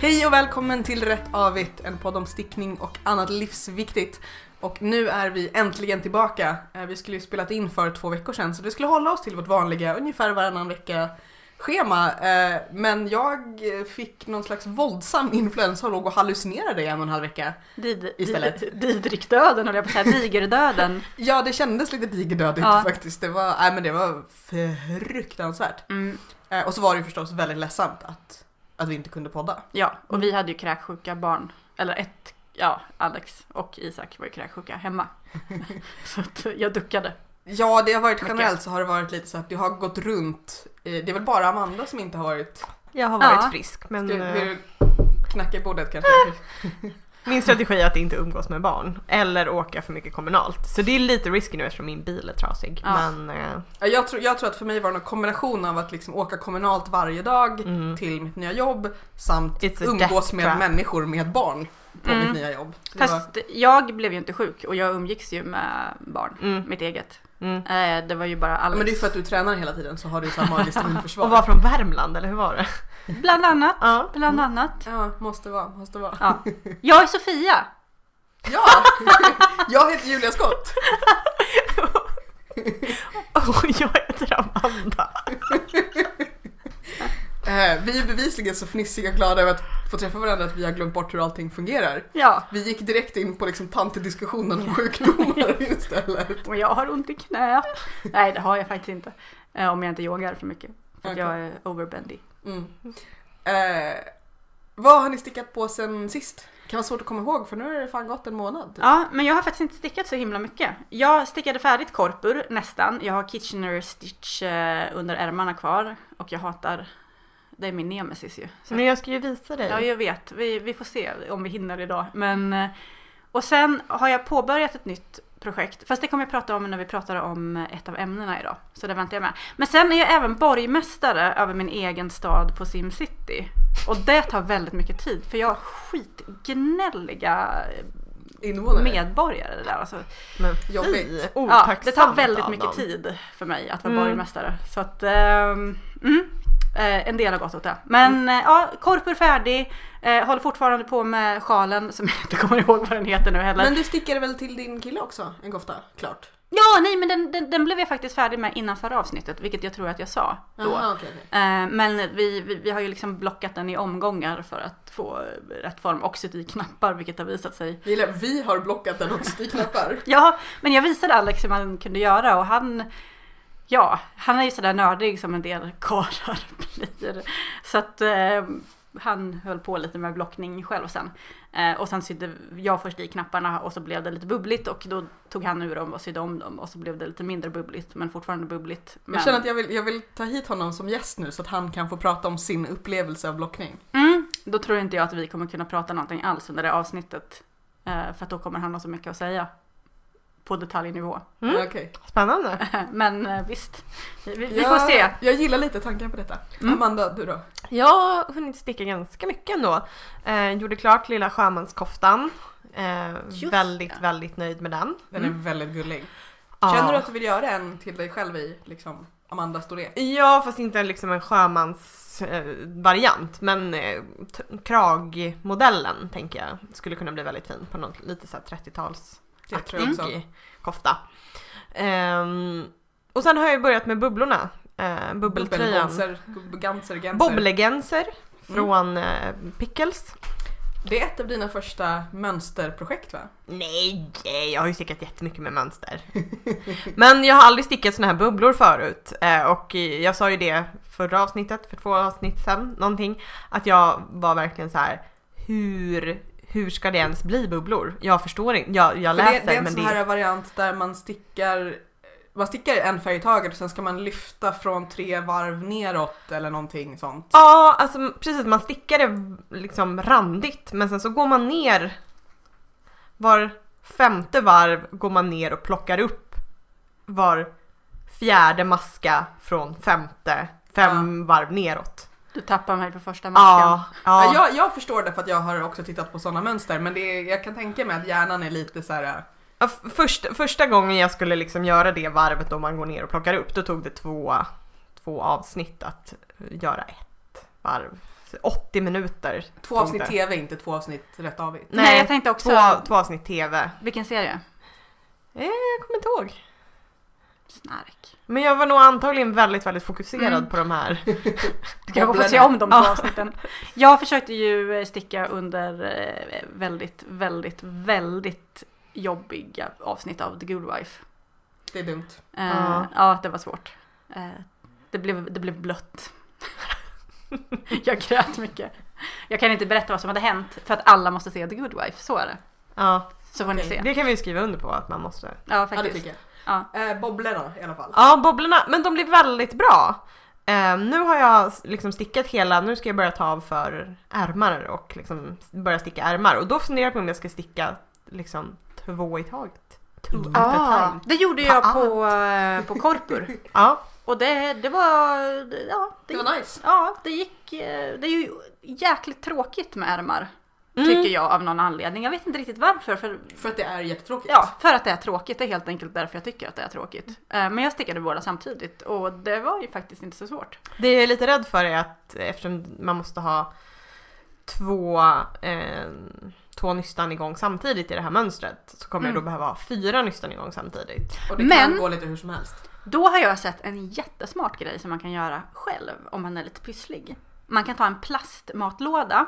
Hej och välkommen till Rätt Avigt, en podd om stickning och annat livsviktigt. Och nu är vi äntligen tillbaka. Eh, Vi skulle ju spelat in för två veckor sedan så vi skulle hålla oss till vårt vanliga, ungefär varannan vecka schema. Eh, Men jag fick någon slags våldsam influensa och låg och hallucinerade i en och en halv vecka. Did, Istället. Did, Didrik-döden höll jag på att säga, digerdöden. Ja, det kändes lite digerdödigt Ja. faktiskt. Det var, nej, men det var fruktansvärt. Mm, Eh, Och så var det ju förstås väldigt ledsamt att, att vi inte kunde podda. ja, och vi hade ju kräksjuka barn. Eller ett, ja, Alex och Isak var ju kräksjuka hemma. Så att jag duckade. Ja, det har varit generellt så har det varit lite så att det har gått runt. Eh, Det är väl bara Amanda som inte har varit... Jag har varit Ja. frisk men Ska eh, vi knacka i bordet kanske? min strategi är att inte umgås med barn eller åka för mycket kommunalt. Så det är lite risky nu eftersom min bil är trasig. Ja. Men eh, Ja, Jag tror, jag tror att för mig var det en kombination av att liksom åka kommunalt varje dag mm, till mitt nya jobb samt umgås med trap. människor med barn på Mm. mitt nya jobb. Det var, Fast jag blev ju inte sjuk och jag umgicks ju med barn, Mm. mitt eget. mm. Eh, det var ju bara Alex. men det är för att du tränar hela tiden så har du ju samma magiskt immunförsvar. Och var från Värmland eller hur var det? Bland annat. Ja. Bland annat. Ja, måste vara, måste vara. Ja. Jag är Sofia. Ja! jag heter Julia Skott. Och jag heter Amanda. Eh, vi är bevisligen så fnissiga och glada över att få träffa varandra att vi har glömt bort hur allting fungerar. Ja. Vi gick direkt in på liksom tantediskussionen om sjukdomar istället. Och jag har ont i knät. Nej, det har jag faktiskt inte. Eh, om jag inte yogar för mycket. För att Okej. jag är overbendy. Mm. Eh, vad har ni stickat på sen sist? Kan vara svårt att komma ihåg för nu har det fan gått en månad. typ. Ja, men jag har faktiskt inte stickat så himla mycket. Jag stickade färdigt korpur nästan. Jag har Kitchener Stitch eh, under ärmarna kvar. Och jag hatar... Det är min nemesis ju. Så. Men jag ska ju visa dig. Ja, jag vet. Vi, vi får se om vi hinner idag. Men, eh, och sen har jag påbörjat ett nytt projekt. Fast det kommer jag prata om när vi pratar om ett av ämnena idag. Så det väntar jag med. Men sen är jag även borgmästare över min egen stad på SimCity. Och det tar väldigt mycket tid. För jag har skitgnälliga Invånare. medborgare där. Alltså, Men Jobbigt. ja, det tar väldigt mycket tid för mig att vara Mm. borgmästare. Så att, ehm, mm, eh, en del har gått åt det. Men eh, ja, korpur färdig. Eh, håller fortfarande på med sjalen som jag inte kommer ihåg vad den heter nu heller. Men du stickade väl till din kille också? En kofta? Klart. Ja, nej men den, den, den blev jag faktiskt färdig med innan förra avsnittet, vilket jag tror att jag sa då. Jaha, okej, okej. Eh, men vi, vi, vi har ju liksom blockat den i omgångar för att få rätt form och i knappar, vilket har visat sig gillar, vi har blockat den också i knappar. Ja, men jag visade Alex hur man kunde göra och han Ja, han är ju sådär nördig som en del karlar blir. Så att eh, han höll på lite med blockning själv sen. Eh, och sen sydde jag först i knapparna och så blev det lite bubbligt och då tog han ur dem och sydde om dem och så blev det lite mindre bubbligt men fortfarande bubbligt. Men... Jag känner att jag vill, jag vill ta hit honom som gäst nu så att han kan få prata om sin upplevelse av blockning. Mm, då tror inte jag att vi kommer kunna prata någonting alls under det avsnittet. Eh, för att då kommer han ha så mycket att säga. På detaljnivå. Mm. Okej. Spännande. Men eh, visst, vi, vi Jag- får se. Jag gillar lite tanken på detta. Mm. Amanda, du då? Jag har hunnit sticka ganska mycket ändå. Eh, gjorde klart lilla sjömanskoftan. Eh, väldigt, det. väldigt nöjd med den. Den är väldigt gullig. Känner du att du vill göra en till dig själv i liksom Amanda storlek? Ja, fast inte liksom en sjömans eh, variant. Men eh, kragmodellen tänker jag skulle kunna bli väldigt fin på något lite så här 30-tals Det tror jag också. kofta. Ehm, och sen har jag börjat med bubblorna. Uh, bubbeltröjan. Bobblegenser från eh, Pickles. Det är ett av dina första mönsterprojekt va? Nej, jag har ju stickat jättemycket med mönster. Men jag har aldrig stickat såna här bubblor förut. Eh, och jag sa ju det förra avsnittet, för två avsnitt sedan, någonting. Att jag var verkligen så här. hur, hur ska det ens bli bubblor? Jag förstår inte, jag, jag läser det, det är en men sån det... här variant där man stickar man stickar en färg i taget och sen ska man lyfta från tre varv neråt eller någonting sånt. Ja, alltså precis, man stickar det liksom randigt men sen så går man ner var femte varv går man ner och plockar upp var fjärde maska från femte, fem varv neråt. Du tappar mig på första masken. Ja, Ja. ja. Jag, jag förstår det för att jag har också tittat på sådana mönster men det är, jag kan tänka mig att hjärnan är lite så här. Ja, f- Först, första gången jag skulle liksom göra det varvet då man går ner och plockar upp, då tog det två, två avsnitt att göra ett varv 80 minuter. Två avsnitt det. TV, inte två avsnitt rätt avigt. Nej, jag tänkte också- Två, två avsnitt TV. Vilken serie? Eh, jag kommer inte ihåg. Snark. Men jag var nog antagligen väldigt, väldigt fokuserad Mm. på de här. Du kanske får se om de två Ja. avsnitten. Jag försökte ju eh, sticka under eh, väldigt, väldigt, väldigt jobbiga avsnitt av The Good Wife. Det är dumt. Eh, Ja. ja, det var svårt. Eh, det, blev, det blev blött. jag grät mycket. Jag kan inte berätta vad som hade hänt för att alla måste se The Good Wife, så är det. Ja, Så får ni Okej. se. det kan vi ju skriva under på att man måste. Ja, Ja, det faktiskt. tycker jag. Ja. Eh, bobblorna i alla fall. Ja, bobblorna, men de blir väldigt bra. Eh, nu har jag liksom stickat hela, nu ska jag börja ta av för ärmar och liksom börja sticka ärmar. Och då funderar jag på om jag ska sticka liksom två i taget. Two at a Ah, time. det gjorde jag Ta på, eh, på Korpur. Ja, Och det, det var, ja, det, Det var nice. ja, det gick, eh, det är ju jäkligt tråkigt med ärmar. Mm. Tycker jag av någon anledning. Jag vet inte riktigt varför. För, För att det är jättetråkigt. ja, för att det är tråkigt. Det är helt enkelt därför jag tycker att det är tråkigt. Eh, Men jag stickade båda samtidigt och det var ju faktiskt inte så svårt. Det jag är lite rädd för är att eftersom man måste ha två, eh, två nystan igång samtidigt i det här mönstret så kommer jag då Mm. behöva ha fyra nystan igång samtidigt. Och det Men- kan gå lite hur som helst. Då har jag sett en jättesmart grej som man kan göra själv om man är lite pysslig. Man kan ta en plastmatlåda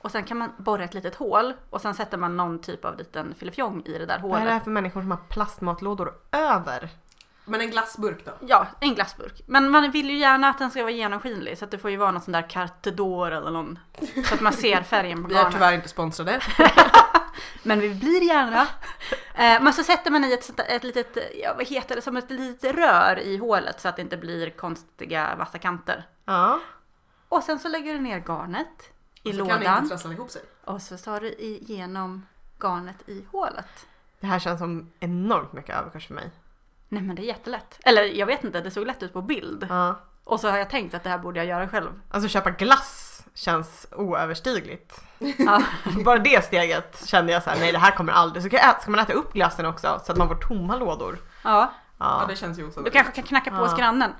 och sen kan man borra ett litet hål och sen sätter man någon typ av liten filifjong i det där Vad är det här hålet. för människor som har plastmatlådor över? Men en glassburk då? Ja, en glassburk. Men man vill ju gärna att den ska vara genomskinlig så att det får ju vara någon sån där carte d'or eller någon. Så att man ser färgen på Vi är garnet. tyvärr inte sponsrade. Men vi blir gärna. Eh, men så sätter man i ett, ett litet, ja vad heter det, som ett litet rör i hålet så att det inte blir konstiga vassa kanter. Ja. Och sen så lägger du ner garnet i Och så kan det lådan inte trassla ihop sig. och så tar du igenom garnet i hålet. Det här känns som enormt mycket överkurs för mig. Nej men det är jättelätt. Eller jag vet inte, det såg lätt ut på bild. Ja. Och så har jag tänkt att det här borde jag göra själv. Alltså köpa glass känns oöverstigligt. Ja. Bara det steget kände jag så här, nej det här kommer aldrig. Så kan jag äta, ska man äta upp glassen också så att man får tomma lådor? ja. Ja, Ja. det känns ju Du osannolikt. kanske kan knacka på hos grannen.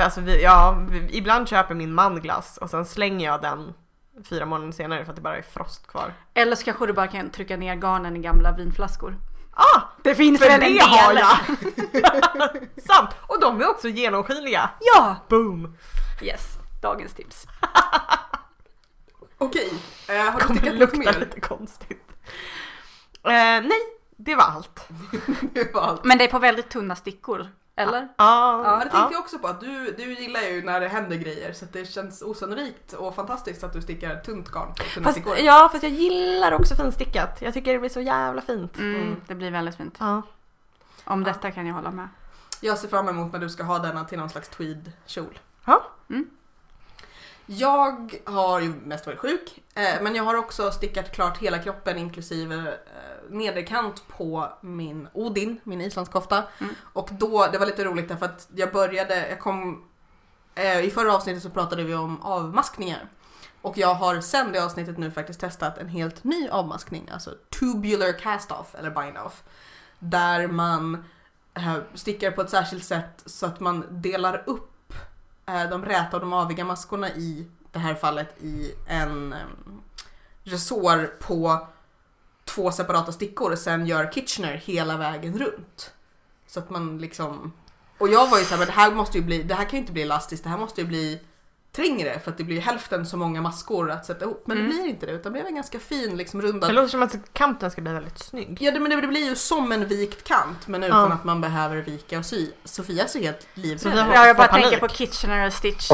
Alltså vi, ja, vi, ibland köper min man glass och sen slänger jag den fyra månader senare för att det bara är frost kvar. Eller så kanske du bara kan trycka ner garnen i gamla vinflaskor. Ah! Det finns väl en del? har jag! Sant! Och de är också genomskinliga. Ja! Boom! Yes, dagens tips. Okej, eh, har du Kommer stickat något lukta mer? lite konstigt. Eh, nej, det var allt. Det var allt. Men det är på väldigt tunna stickor, eller? Ja, Ja, det tänkte jag också på att du, du gillar ju när det händer grejer så att det känns osannolikt och fantastiskt att du stickar tunt garn Fast, stickor. ja, fast jag gillar också finstickat. Jag tycker det blir så jävla fint. Mm, det blir väldigt fint. Ja. Om detta kan jag hålla med. Jag ser fram emot när du ska ha denna till någon slags tweed-kjol. Ja. Mm. Jag har ju mest varit sjuk, eh, men jag har också stickat klart hela kroppen inklusive eh, nederkant på min Odin, min islandskofta. Mm. Och då, det var lite roligt därför att jag började, jag kom, eh, i förra avsnittet så pratade vi om avmaskningar. Och jag har sen det avsnittet nu faktiskt testat en helt ny avmaskning, alltså tubular cast-off eller bind-off. Där man eh, stickar på ett särskilt sätt så att man delar upp eh, de räta och de aviga maskorna i det här fallet i en um, resår på två separata stickor och sen gör Kitchener hela vägen runt. Så att man liksom... Och jag var ju såhär, men det här måste ju bli, det här kan ju inte bli elastiskt, det här måste ju bli trängre för att det blir hälften så många maskor att sätta ihop. Men Mm. det blir inte det utan det blev en ganska fin liksom Det rundad låter som att kanten ska bli väldigt snygg. Ja det, men det blir ju som en vikt kant men utan Ja. att man behöver vika och sy. Sofia ser helt livrädd ut. Ja, jag bara tänker på Kitchener Stitch.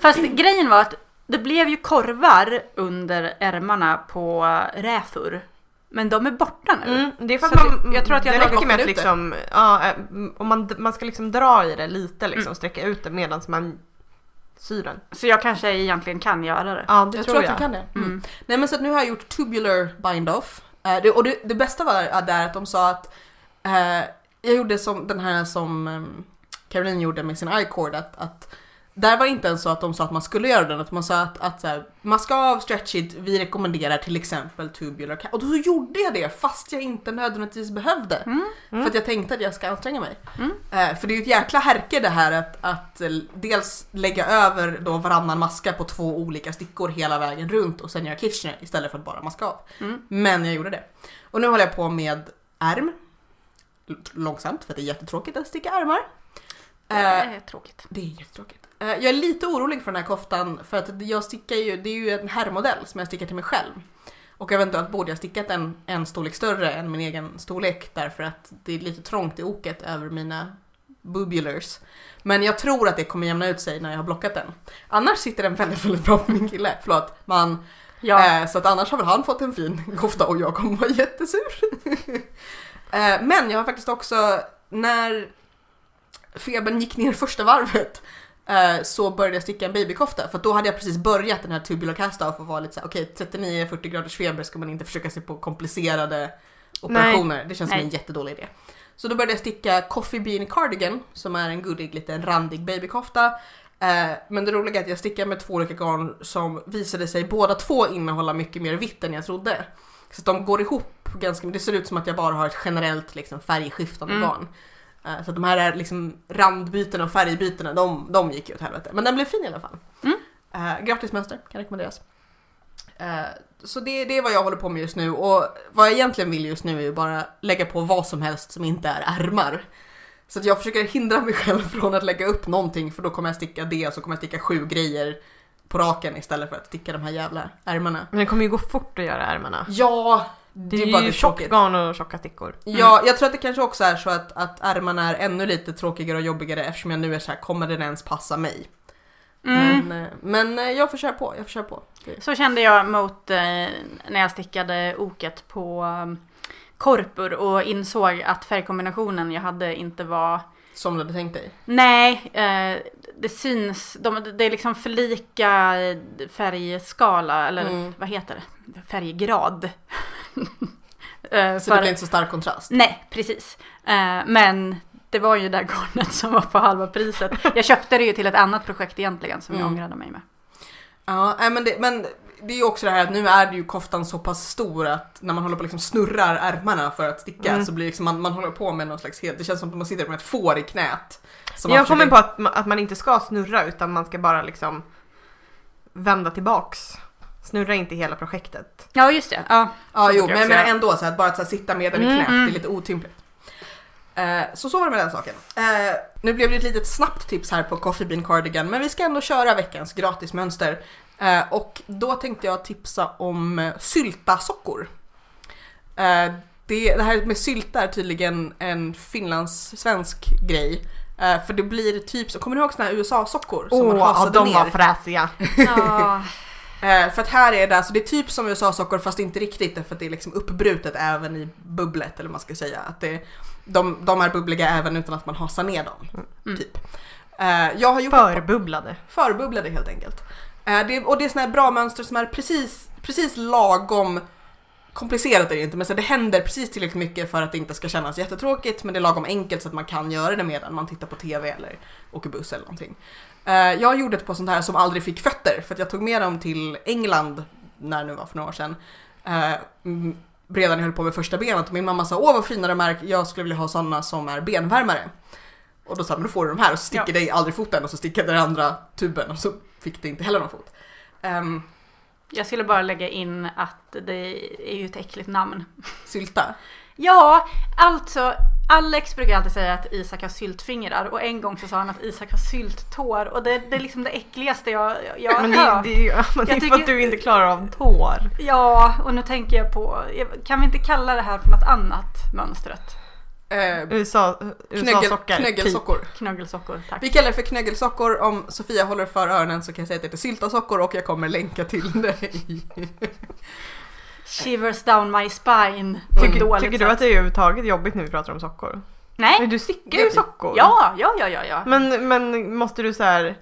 Fast grejen var att det blev ju korvar under ärmarna på räfur. Men de är borta nu. Mm, det är för att man, det- jag tror att jag det räcker med att liksom, ja, eh, om man, man ska liksom dra i det lite liksom, Mm. sträcka ut det medan man syr den. Så jag kanske egentligen kan göra det. Ja, det jag tror tror jag. att du kan det. Mm. Mm. Nej men så att nu har jag gjort tubular bind-off. Eh, och det, det bästa var där att de sa att eh, jag gjorde som den här som um, Caroline gjorde med sin i-cord att, att där var det inte ens så att de sa att man skulle göra den, utan man sa att, att så här, maska av, stretch it, vi rekommenderar till exempel tubular ca- Och då gjorde jag det fast jag inte nödvändigtvis behövde. Mm. För att jag tänkte att jag ska anstränga mig. Mm. Eh, för det är ju ett jäkla härke det här att, att eh, dels lägga över då varannan maska på två olika stickor hela vägen runt och sen göra Kitchener istället för att bara maska av. Mm. Men jag gjorde det. Och nu håller jag på med ärm. Långsamt för det är jättetråkigt att sticka ärmar. Det Eh, är tråkigt. det är jättetråkigt. Eh, Jag är lite orolig för den här koftan för att jag stickar ju, det är ju en herrmodell som jag stickar till mig själv. Och eventuellt borde jag stickat en, en storlek större än min egen storlek därför att det är lite trångt i oket över mina boobulars. Men jag tror att det kommer jämna ut sig när jag har blockat den. Annars sitter den väldigt, väldigt bra på min kille. Förlåt, man. Ja, Eh, så att annars har väl han fått en fin kofta och jag kommer vara jättesur. eh, men jag har faktiskt också, när febern gick ner första varvet så började jag sticka en babykofta för då hade jag precis börjat den här tubular cast off och var lite såhär okej 39-40 graders feber ska man inte försöka sig på komplicerade operationer. Det känns som Nej. en jättedålig idé. Så då började jag sticka Coffee Bean Cardigan som är en gullig liten randig babykofta. Eh, men det roliga är att jag stickar med två olika garn som visade sig båda två innehålla mycket mer vitt än jag trodde. Så de går ihop ganska Det ser ut som att jag bara har ett generellt liksom, färgskiftande Mm. garn. Eh, så de här är liksom randbytena och färgbytena, de, de gick ju åt helvete. Men den blev fin i alla fall. Mm. Eh, gratis mönster, kan rekommenderas. Eh, så det, det är vad jag håller på med just nu och vad jag egentligen vill just nu är ju bara lägga på vad som helst som inte är ärmar. Så att jag försöker hindra mig själv från att lägga upp någonting för då kommer jag sticka det och så kommer jag sticka sju grejer på raken istället för att sticka de här jävla ärmarna. Men det kommer ju gå fort att göra ärmarna. Ja, Det det är ju tjockt garn och tjocka stickor. Ja, jag tror att det kanske också är så att, att ärmarna är ännu lite tråkigare och jobbigare eftersom jag nu är så här, kommer den ens passa mig? mm. Men, eh, men eh, jag får köra på, jag får köra på. Så kände jag mot eh, när jag stickade oket på um, korpur och insåg att färgkombinationen jag hade inte var Som du hade tänkt dig. Nej, eh, det syns, de, det är liksom för lika färgskala, eller Mm. vad heter det? Färggrad. Eh, Så för- det blir inte så stark kontrast. Nej, precis. Eh, men det var ju det där garnet som var på halva priset. Jag köpte det ju till ett annat projekt egentligen som jag Mm. ångrade mig med. Ja, men, det, men det är ju också det här att nu är det ju koftan så pass stor att när man håller på och liksom snurrar ärmarna för att sticka Mm. så blir liksom, man, man håller på med någon slags helt, det känns som att man sitter med ett får i knät. Som jag kommer försöker- på att, att man inte ska snurra utan man ska bara liksom vända tillbaks. Snurra inte hela projektet. Ja, just det. Ja, Ja, jo, men jag menar ändå så här, att bara att så här, sitta med den i Mm, knät, mm. det är lite otympligt. Eh, så så var det med den saken. Eh, nu blev det ett litet snabbt tips här på Coffee Bean Cardigan, men vi ska ändå köra veckans gratismönster. Eh, och då tänkte jag tipsa om eh, syltasockor. Eh, det, det här med sylta är tydligen en finlandssvensk grej. Eh, för det blir typ, så kommer du ihåg såna här USA-sockor som man Åh, ja, hasade de ner? var fräsiga. Eh, för att här är det alltså, det är typ som USA-sockor fast inte riktigt för att det är liksom uppbrutet även i bubblet eller vad man ska säga. Att det, de, de är bubbliga även utan att man hasar ner dem. Mm. Typ. Eh, jag har gjort Förbubblade. förbubblade helt enkelt. Eh, det, och det är såna här bra mönster som är precis, precis lagom komplicerat är det inte men så det händer precis tillräckligt mycket för att det inte ska kännas jättetråkigt men det är lagom enkelt så att man kan göra det medan man tittar på TV eller åker buss eller någonting. Eh, jag gjorde ett par sånt här som aldrig fick fötter för att jag tog med dem till England när det nu var för några år sedan. Eh, redan jag höll på med första benet och min mamma sa åh vad fina de är, jag skulle vilja ha sådana som är benvärmare. Och då sa jag, men då får du de här och så sticker det aldrig foten och så stickade den andra tuben och så fick det inte heller någon fot. Ehm, Jag skulle bara lägga in att det är ju ett äckligt namn. sylta. Ja, alltså Alex brukar alltid säga att Isak har syltfingrar och en gång så sa han att Isak har sylttår och det, det är liksom det äckligaste jag, jag har Men det, hört. det, är ju- men det är för att tycker- du inte klarar av tår. Ja, och nu tänker jag på, kan vi inte kalla det här för något annat mönstret? Eh, USA, knöggel. Typ. knöggelsockor. Knöggelsockor, tack. Vi kallar det för knöggelsockor. Om Sofia håller för öronen så kan jag säga att det heter syltasockor och jag kommer länka till det i... Shivers down my spine. Tycker- ett Tycker, du att det är överhuvudtaget jobbigt när vi pratar om sockor? Nej. Du stickar ju sockor. Ja, ja, ja, ja, ja. Men, men måste du så här,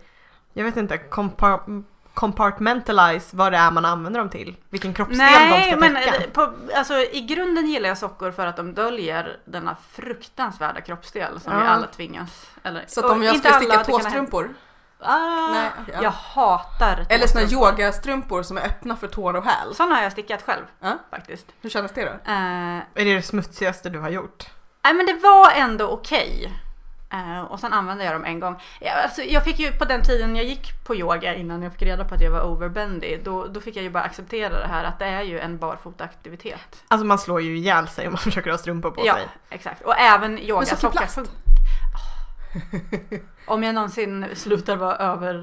jag vet inte, compar- compartmentalize vad det är man använder dem till? Vilken kroppsdel de Nej, ska men täcka? på, alltså, i grunden gillar jag sockor för att de döljer denna fruktansvärda kroppsdel som Ja. vi alla tvingas. Eller, Så att om jag ska sticka tåstrumpor Ah, Nej, ja. Jag hatar Eller såna tåstrumpor. yogastrumpor som är öppna för tår och häl. Sådana har jag stickat själv Ja. faktiskt. Hur kändes det då? Eh, Är det det smutsigaste du har gjort? Nej men det var ändå okej. Eh, och sen använde jag dem en gång. Ja, alltså, jag fick ju på den tiden jag gick på yoga innan jag fick reda på att jag var overbendy. Då, då fick jag ju bara acceptera det här att det är ju en barfotaaktivitet. Alltså man slår ju ihjäl sig om man försöker ha strumpor på Ja, sig. exakt. Och även yoga. Om jag någonsin slutar vara över,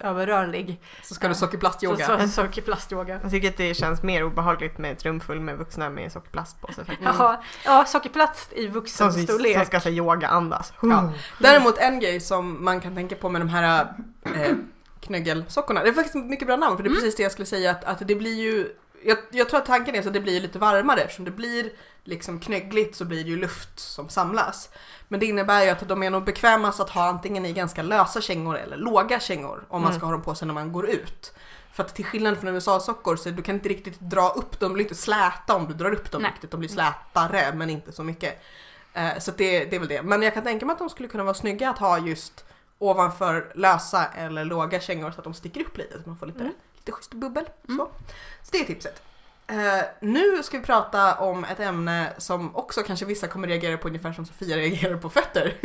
eh, överrörlig Så ska du så, sockerplastyoga. så sockerplastyoga. Jag tycker att det känns mer obehagligt med ett rum full med vuxna med sockerplast på sig faktiskt. Ja, ja, sockerplast i Som, vuxen som storlek. ska säga yoga-andas. Ja. Däremot en grej som man kan tänka på med de här eh, knöggelsockorna, det är faktiskt ett mycket bra namn för det är precis det jag skulle säga att, att det blir ju jag, jag tror att tanken är så att det blir lite varmare eftersom det blir liksom knöggligt så blir det ju luft som samlas. Men det innebär ju att de är nog bekvämast att ha antingen i ganska lösa kängor eller låga kängor om man Mm. ska ha dem på sig när man går ut. För att till skillnad från USA-sockor så du kan inte riktigt dra upp dem, de blir inte släta om du drar upp dem Nej. riktigt, de blir slätare men inte så mycket. Eh, Så det, det är väl det. Men jag kan tänka mig att de skulle kunna vara snygga att ha just ovanför lösa eller låga kängor så att de sticker upp lite så man får lite, Mm. Lite schysst bubbel. Mm. Så. så det är tipset. Eh, nu ska vi prata om ett ämne som också kanske vissa kommer reagera på ungefär som Sofia reagerar på fötter.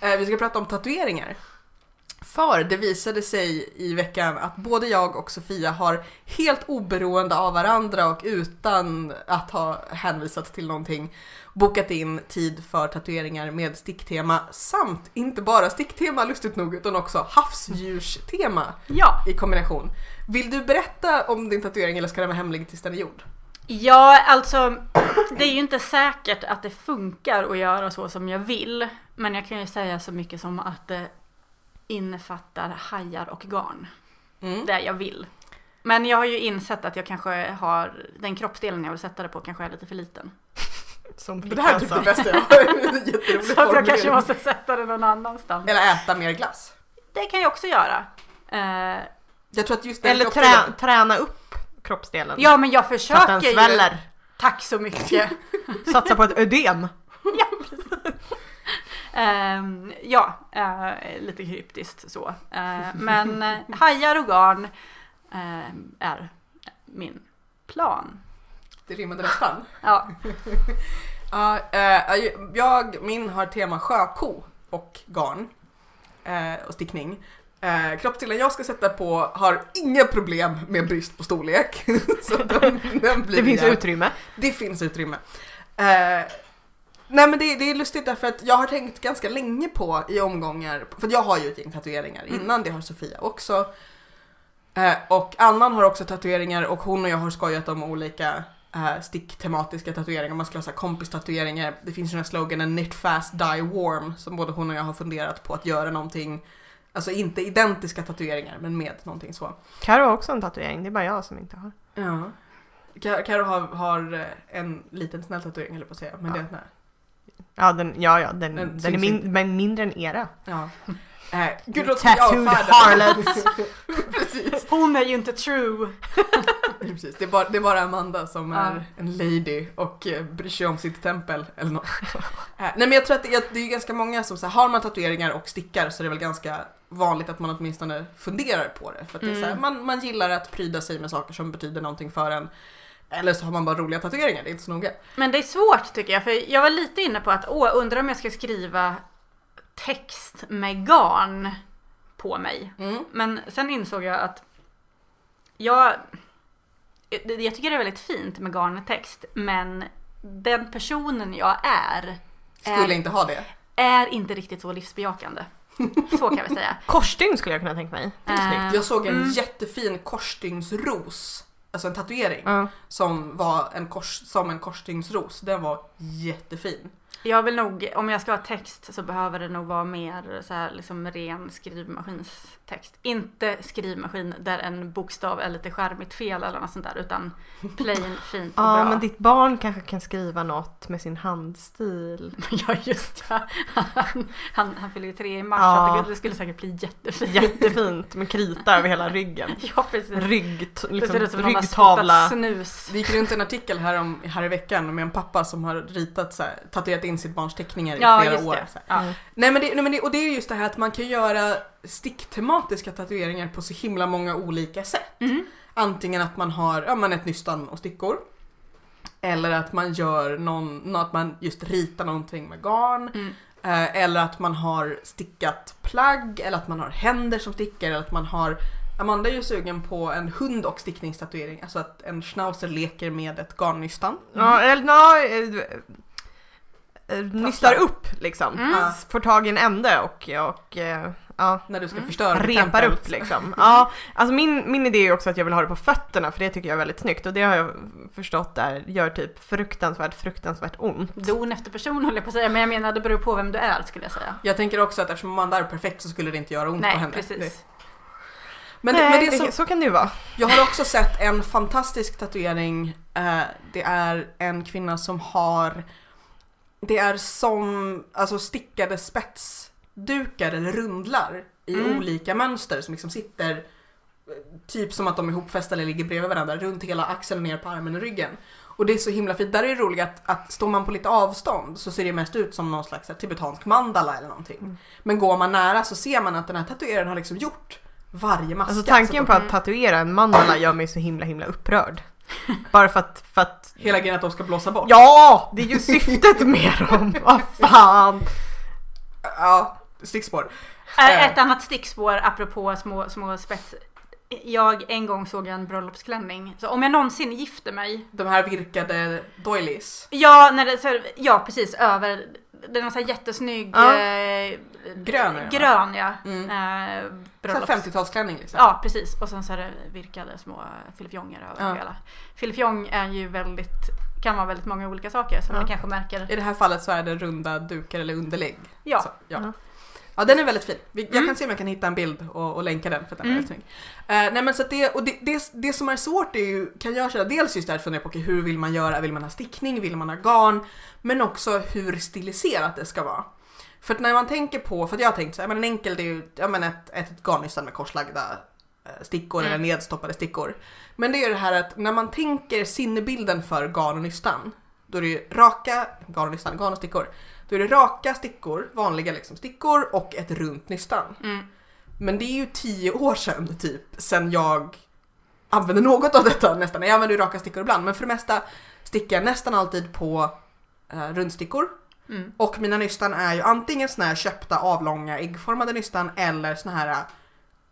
Eh, vi ska prata om tatueringar. För det visade sig i veckan att både jag och Sofia har helt oberoende av varandra och utan att ha hänvisat till någonting bokat in tid för tatueringar med sticktema samt inte bara sticktema lustigt nog utan också havsdjurstema Ja. i kombination. Vill du berätta om din tatuering eller ska den vara hemlig tills den är gjord? Ja, alltså det är ju inte säkert att det funkar att göra så som jag vill. Men jag kan ju säga så mycket som att det innefattar hajar och garn. Mm. Det jag vill. Men jag har ju insett att jag kanske har, den kroppsdelen jag vill sätta det på kanske är lite för liten. Som Det här är typ det prinsessa. bästa jag har. Så att jag kanske måste sätta det någon annanstans. Eller äta mer glass. Det kan jag också göra. Jag tror att just den Eller trä, träna upp kroppsdelen. ja, men jag så att försöker den ju. sväller. Tack så mycket. Satsa på ett ödem. Ehm, ja, eh, lite kryptiskt så. Eh, men eh, hajar och garn är min plan. Det rimmade nästan. Ja, Ja, jag, min har tema sjöko och garn och stickning. Eh, kroppsdelen jag ska sätta på har inga problem med brist på storlek. så den, den blir Det finns jävligt- utrymme. Det finns utrymme. Eh, nej men det, det är lustigt därför att jag har tänkt ganska länge på i omgångar, för jag har ju ett gäng tatueringar Mm. innan, det har Sofia också. Eh, och Annan har också tatueringar och hon och jag har skojat om olika eh, sticktematiska tatueringar, man skulle ha kompistatueringar. Det finns ju den här sloganen knit fast die warm som både hon och jag har funderat på att göra någonting, alltså inte identiska tatueringar men med någonting så. Karo har också en tatuering, det är bara jag som inte har. Ja. Ka- Karo har, har eh, en liten snäll tatuering jag på att säga, men det är nej. Ja, den, ja, ja, den, Den den, är min, men mindre än era. Ja. Eh, gud, låter Tattooed harlots. Precis. hon är ju inte true. Precis. Det, är bara, det är bara Amanda som Ja. är en lady och eh, bryr sig om sitt tempel eller något. Eh, nej men jag tror att det är, det är ganska många som så här, har man tatueringar och stickar så är det väl ganska vanligt att man åtminstone funderar på det. För att det är så här, Mm. man, man gillar att pryda sig med saker som betyder någonting för en. Eller så har man bara roliga tatueringar, det är inte så noga. Men det är svårt tycker jag, för jag var lite inne på att åh, undrar om jag ska skriva text med garn på mig. Mm. Men sen insåg jag att jag, jag tycker det är väldigt fint med garntext, men den personen jag är, Skulle är, inte ha det. är inte riktigt så livsbejakande. Så kan vi säga. Korsstygn skulle jag kunna tänka mig. Det är Eh, snyggt. Jag såg en Mm. jättefin korsstygnsros, alltså en tatuering. Ja. som var en, kors, som en korsstygnsros. Den var jättefin. Jag vill nog, om jag ska ha text så behöver det nog vara mer så här, liksom ren skrivmaskinstext. Inte skrivmaskin där en bokstav är lite skärmigt fel eller något sånt där utan plain, fint och Ja, bra. men ditt barn kanske kan skriva något med sin handstil. Ja just ja. Han, han, han fyller ju tre i mars Ja. det skulle säkert bli jättefint. Jättefint med krita över hela ryggen. Ja precis. Rygg, Det ser liksom, ut som ryggtavla. snus. Det gick runt en artikel här, om, här i veckan med en pappa som har ritat så här, tatuerat in sitt barns teckningar i Ja, flera år. det. Så här. Ja. Nej men, det, nej men det, och det är just det här att man kan göra sticktematiska tatueringar på så himla många olika sätt. Mm. Antingen att man har ja, men ett nystan och stickor. Eller att man gör någon, nå- att man just ritar någonting med garn. Mm. Eh, eller att man har stickat plagg, eller att man har händer som stickar, eller att man har Amanda är ju sugen på en hund och stickningstatuering, alltså att en schnauzer leker med ett garnnystan. Ja, eller eh, nystar upp liksom. Mm. Får tag i en ände och, och eh, ja, När du ska Mm. förstöra repar upp liksom. Ja, alltså min, min idé är också att jag vill ha det på fötterna för det tycker jag är väldigt snyggt och det har jag förstått är, gör typ fruktansvärt, fruktansvärt ont. Don efter person håller jag på att säga, men jag menar det beror på vem du är skulle jag säga. Jag tänker också att eftersom Amanda är perfekt så skulle det inte göra ont på Nej, henne. precis. Det- Men, det, Nej, men det det, som, så kan det ju vara. jag har också sett en fantastisk tatuering. Eh, det är en kvinna som har, det är som alltså stickade spetsdukar eller rundlar i Mm. olika mönster som liksom sitter eh, typ som att de är ihopfästa eller ligger bredvid varandra runt hela axeln ner på armen och ryggen. Och det är så himla fint. Där är det roligt att, att står man på lite avstånd så ser det mest ut som någon slags här, tibetansk mandala eller någonting. Mm. Men går man nära så ser man att den här tatueraren har liksom gjort varje maska. Alltså tanken på att att tatuera en mandala gör mig så himla himla upprörd. Bara för att, för att Hela grejen att de ska blåsa bort. Ja! Det är ju syftet med dem! Vad fan! Ja, stickspår. Eh. Ett annat stickspår apropå små, små spets. Jag en gång såg en bröllopsklänning. Så om jag någonsin gifter mig. De här virkade doilies. Ja, när det, så, ja precis över. Den är så här jättesnygg. Ja. Eh, Grön är? Grön ja. Mm. Eh, Så bröllops- 50-talsklänning liksom. Ja precis. Och sen så är det virkade små filifjonger över Ja. hela. Filifjong är ju väldigt, kan vara väldigt många olika saker som Ja. man kanske märker. I det här fallet så är det runda dukar eller underlägg. Ja. Så, ja. Ja. Ja, den är väldigt fin. Jag Mm. kan se om jag kan hitta en bild och, och länka den för den är Mm. väldigt snygg. Eh, nej men så det, och det, det, det som är svårt är ju, kan jag känna, dels just det här att fundera på okej, hur vill man göra, vill man ha stickning, vill man ha garn? Men också hur stiliserat det ska vara. För att när man tänker på, för att jag har tänkt så här, men en enkel det är ju ja, men ett, ett garnnystan med korslagda eh, stickor Mm. eller nedstoppade stickor. Men det är det här att när man tänker sinnebilden för garn och nystan, då är det ju raka, garn och nystan, garn och stickor. Då är det raka stickor, vanliga liksom stickor och ett runt nystan. Mm. Men det är ju tio år sedan typ, sen jag använde något av detta nästan. Jag använder ju raka stickor ibland, men för det mesta stickar jag nästan alltid på eh, rundstickor. Mm. Och mina nystan är ju antingen såna här köpta avlånga äggformade nystan eller såna här äh,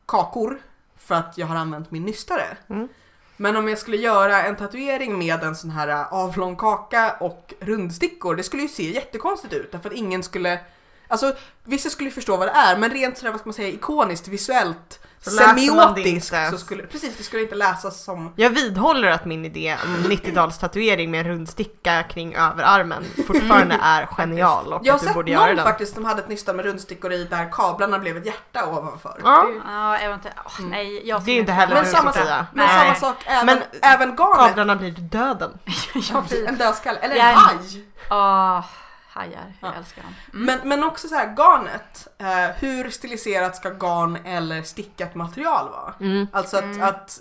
kakor för att jag har använt min nystare. Mm. Men om jag skulle göra en tatuering med en sån här äh, avlång kaka och rundstickor, det skulle ju se jättekonstigt ut därför att ingen skulle Alltså vissa skulle ju förstå vad det är men rent sådär vad ska man säga ikoniskt, visuellt, så semiotiskt inte. så skulle precis det skulle inte läsas som Jag vidhåller att min idé om 90-talstatuering med en rundsticka kring överarmen fortfarande är genial och Jag har att du sett borde göra någon den. faktiskt som hade ett nystan med rundstickor i där kablarna blev ett hjärta ovanför. Ja. Ja, eventuellt. Nej, jag Det är inte heller Men samma, jag säga. men Nej. samma sak även, Men även garnet. Kablarna blir döden. jag blir... En dödskalle, eller Ja. en haj. Åh, hajar. Jag Ja. älskar dem. Mm. Men, men också så här garnet. Eh, hur stiliserat ska garn eller stickat material vara? Mm. Alltså att, Mm. att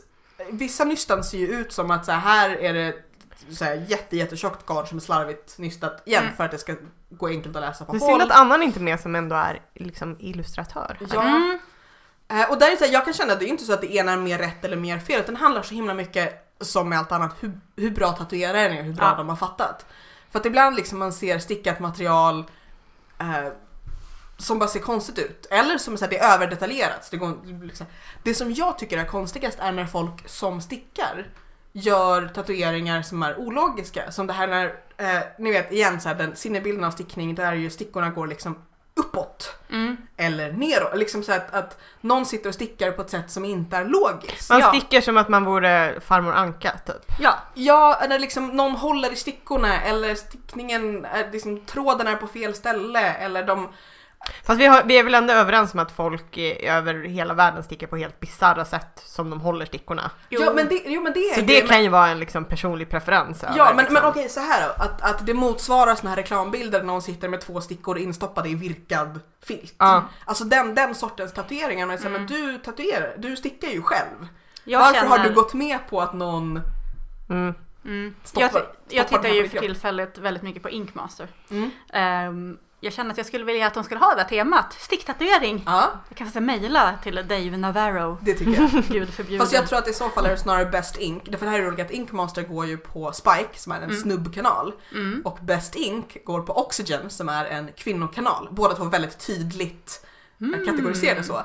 vissa nystan ser ju ut som att så här, här är det så här, jätte, jättetjockt garn som är slarvigt nystat igen Mm. för att det ska gå enkelt att läsa på Det är håll. synd att Annan inte är med som ändå är liksom illustratör. Ja. Mm. Eh, och där är det så här, jag kan känna att det är inte så att det ena är mer rätt eller mer fel utan det handlar så himla mycket som med allt annat hur, hur bra tatueraren är och hur bra Ja. de har fattat. För att ibland liksom man ser stickat material eh, som bara ser konstigt ut eller som så här, det är överdetaljerat. Så det, går, liksom. det som jag tycker är konstigast är när folk som stickar gör tatueringar som är ologiska. Som det här när, eh, ni vet igen så här, den sinnebilden av stickning där ju stickorna går liksom uppåt Mm. eller neråt. Liksom så att, att någon sitter och stickar på ett sätt som inte är logiskt. Man Ja. sticker som att man vore farmor Anka typ. Ja, Ja, när liksom någon håller i stickorna eller stickningen, är liksom, tråden är på fel ställe eller de... Fast vi, har, vi är väl ändå överens om att folk över hela världen stickar på helt bisarra sätt som de håller stickorna. jo. Ja men det, jo, men det är Så det men, kan ju vara en liksom personlig preferens. över, Ja men, liksom. men okej så här då, att, att det motsvarar såna här reklambilder när någon sitter med två stickor instoppade i virkad filt. Ja. Alltså den, den sortens tatueringar, men, så här, Mm. men du tatuerar, du stickar ju själv. jag Varför känner... har du gått med på att någon Mm. Mm. Stoppa- jag, stoppa jag tittar ju för tillfället väldigt mycket på Inkmaster. Mm. Ehm, jag känner att jag skulle vilja att de skulle ha det här temat. Sticktatuering. Ja, Jag kanske ska mejla till Dave Navarro. det tycker jag. Gud förbjude. Fast jag tror att i så fall är det snarare Best Ink. Därför det här är roligt att Inkmaster går ju på Spike som är en Mm. snubbkanal. Mm. Och Best Ink går på Oxygen som är en kvinnokanal. Båda två väldigt tydligt mm. kategoriserade så.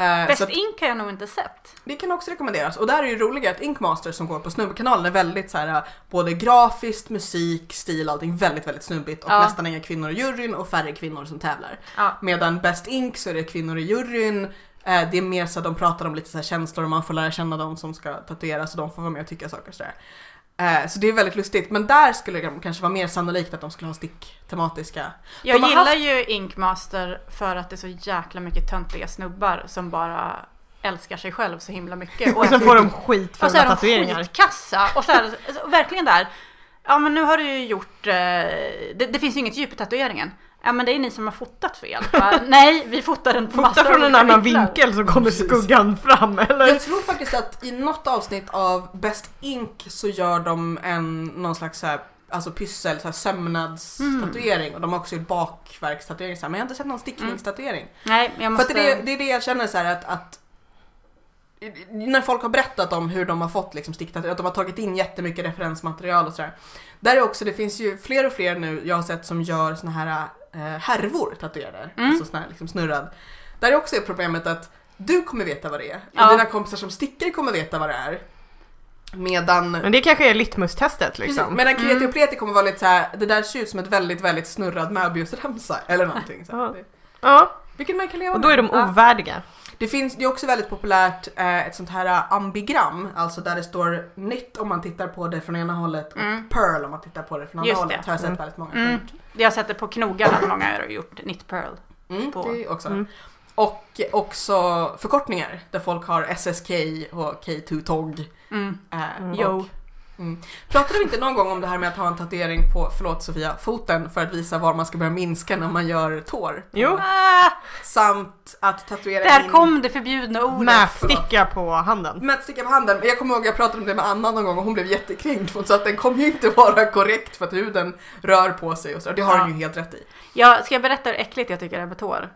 Eh, Best att Ink har jag nog inte sett. det kan också rekommenderas. Och där är ju roliga att Inkmaster som går på snubbkanalen är väldigt så här både grafiskt, musik, stil, allting väldigt väldigt snubbigt och Ja. nästan inga kvinnor i juryn och färre kvinnor som tävlar. Ja. Medan Best Ink så är det kvinnor i juryn. Eh, Det är mer så att de pratar om lite så här känslor och man får lära känna de som ska tatueras och de får vara med och tycka saker och sådär. Eh, Så det är väldigt lustigt. Men där skulle det kanske vara mer sannolikt att de skulle ha sticktematiska. Jag gillar haft- ju Inkmaster för att det är så jäkla mycket töntiga snubbar som bara älskar sig själv så himla mycket. Och sen får de skit för och så är de tatueringar. skitkassa och så är det, alltså, verkligen där. Ja men nu har du ju gjort, eh, det, det finns ju inget djup i tatueringen. Ja men det är ni som har fotat fel. Bara, Nej, vi fotar den på Fota massa från en annan vinklar. vinkel så kommer Precis. skuggan fram eller? Jag tror faktiskt att i något avsnitt av Best Ink så gör de en någon slags så här, alltså pyssel, så här sömnadstatuering och de har också gjort bakverkstatuering så här, men jag har inte sett någon stickningstatuering. Nej, jag För måste... att det, är det, är det jag känner så här att, att när folk har berättat om hur de har fått liksom sticktatueringar, att de har tagit in jättemycket referensmaterial och sådär. Där är också, det finns ju fler och fler nu jag har sett som gör såna här härvor tatuerade, Mm. alltså såna här liksom snurrad. Där är också är problemet att du kommer veta vad det är och Ja. dina kompisar som stickar kommer veta vad det är. Medan Men det kanske är litmus-testet Precis, liksom. Medan kreti Mm. och pleti kommer vara lite så här, det där ser ut som ett väldigt, väldigt snurrad möbiusremsa eller någonting. Så. Ja. Vilket man kan leva och då är de med. Ovärdiga. Det finns, det är också väldigt populärt eh, ett sånt här eh, ambigram, alltså där det står knit om man tittar på det från ena hållet och Mm. pearl om man tittar på det från andra Just hållet. det. Har jag sett Mm. väldigt många Mm. Jag har sett det på knogarna att många har gjort knit pearl. mm, på- det också. Mm. Och också förkortningar där folk har SSK och K2 TOG. Mm. Eh, och-. Mm. Pratade vi inte någon gång om det här med att ha en tatuering på, förlåt Sofia, foten för att visa var man ska börja minska när man gör tår? Jo. Ah, Samt att tatuera där in... kom det förbjudna ordet. Mätsticka på handen. Mätsticka på handen. Jag kommer ihåg jag pratade om det med Anna någon gång och hon blev jättekränkt. Hon sa att den kommer ju inte vara korrekt för att huden rör på sig och så. Det har Ja. hon ju helt rätt i. Jag, ska jag berätta hur äckligt jag tycker det är med tår?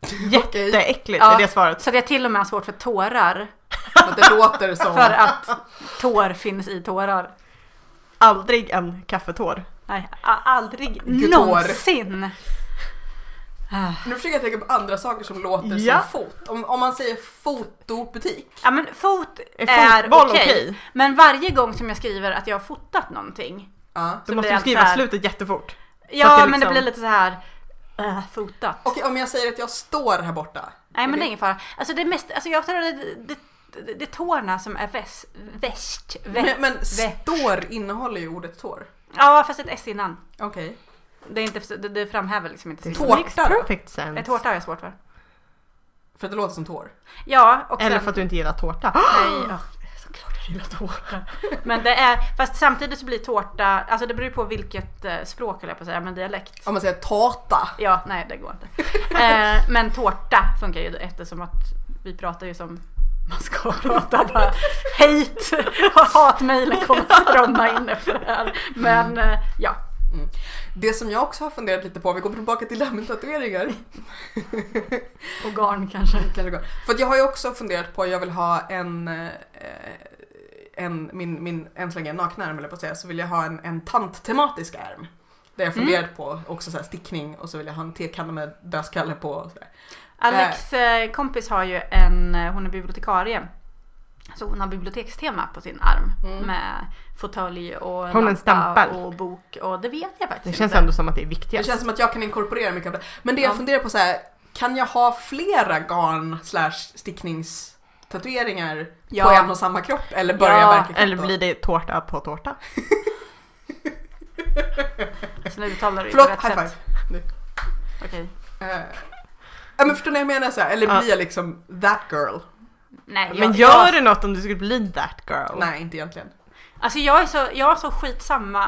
Jätteäckligt Ja. är det svaret. Så att jag till och med har svårt för tårar. För att det låter som... För att tår finns i tårar. Aldrig en kaffetår. Nej, aldrig Gud, någonsin. Nu försöker jag tänka på andra saker som låter Ja. som fot. Om, om man säger fotobutik. Ja men fot Är är okej. okej? Men varje gång som jag skriver att jag har fotat någonting. Ja. Då Så måste blir du skriva här- slutet jättefort. Ja det men det liksom- blir lite så här äh, fotat. Okej, om jag säger att jag står här borta. Nej men det är ingen fara. Alltså det mest, alltså jag tror det, det, det, det är tårna som är väst, väst, Men, väst. men vä- står innehåller ju ordet tår. Ja fast ett S innan. Okej. Det, är inte, det, det framhäver liksom inte Tårta Makes perfect sense. tårta har jag svårt för. För att det låter som tår. Ja och Eller sen, för att du inte gillar tårta. Nej, ja, såklart jag gillar tårta. Men det är, fast samtidigt så blir tårta, alltså det beror på vilket eh, språk höll jag på att säga, men dialekt. Om man säger tårta. Ja, nej det går inte. Eh, men tårta funkar ju eftersom att vi pratar ju som man ska prata. Bara hate och hatmejlen kommer att strömma in efter det här. Men eh, ja. Det som jag också har funderat lite på, om vi går tillbaka till det här med tatueringar. Och garn kanske. För att jag har ju också funderat på, jag vill ha en, eh, en min, min än så länge nakna arm eller på att säga, så vill jag ha en, en tanttematisk arm. Där jag Mm. funderat på också så stickning och så vill jag ha en tekanna med dödskalle på. Och så där. Alex eh, kompis har ju en, eh, hon är bibliotekarie. Så hon har bibliotekstema på sin arm Mm. med fåtölj och hon en lampa och bok och det vet jag faktiskt Det känns inte. ändå som att det är Det viktigast. känns som att jag kan inkorporera mycket av det. Men det jag Ja. funderar på så här, kan jag ha flera garn slash stickningstatueringar på Ja. en och samma kropp? Eller börjar Ja, jag verka Eller blir det tårta på tårta? Så nu uttalar du ju på Förlåt, rätt high five. sätt. Okej. Eh, Ja men förstår ni vad jag menar? Så här? Eller Ja. blir jag liksom that girl? Nej, Men gör jag, det något om du skulle bli that girl? Nej, inte egentligen. Alltså jag är så, jag är så skitsamma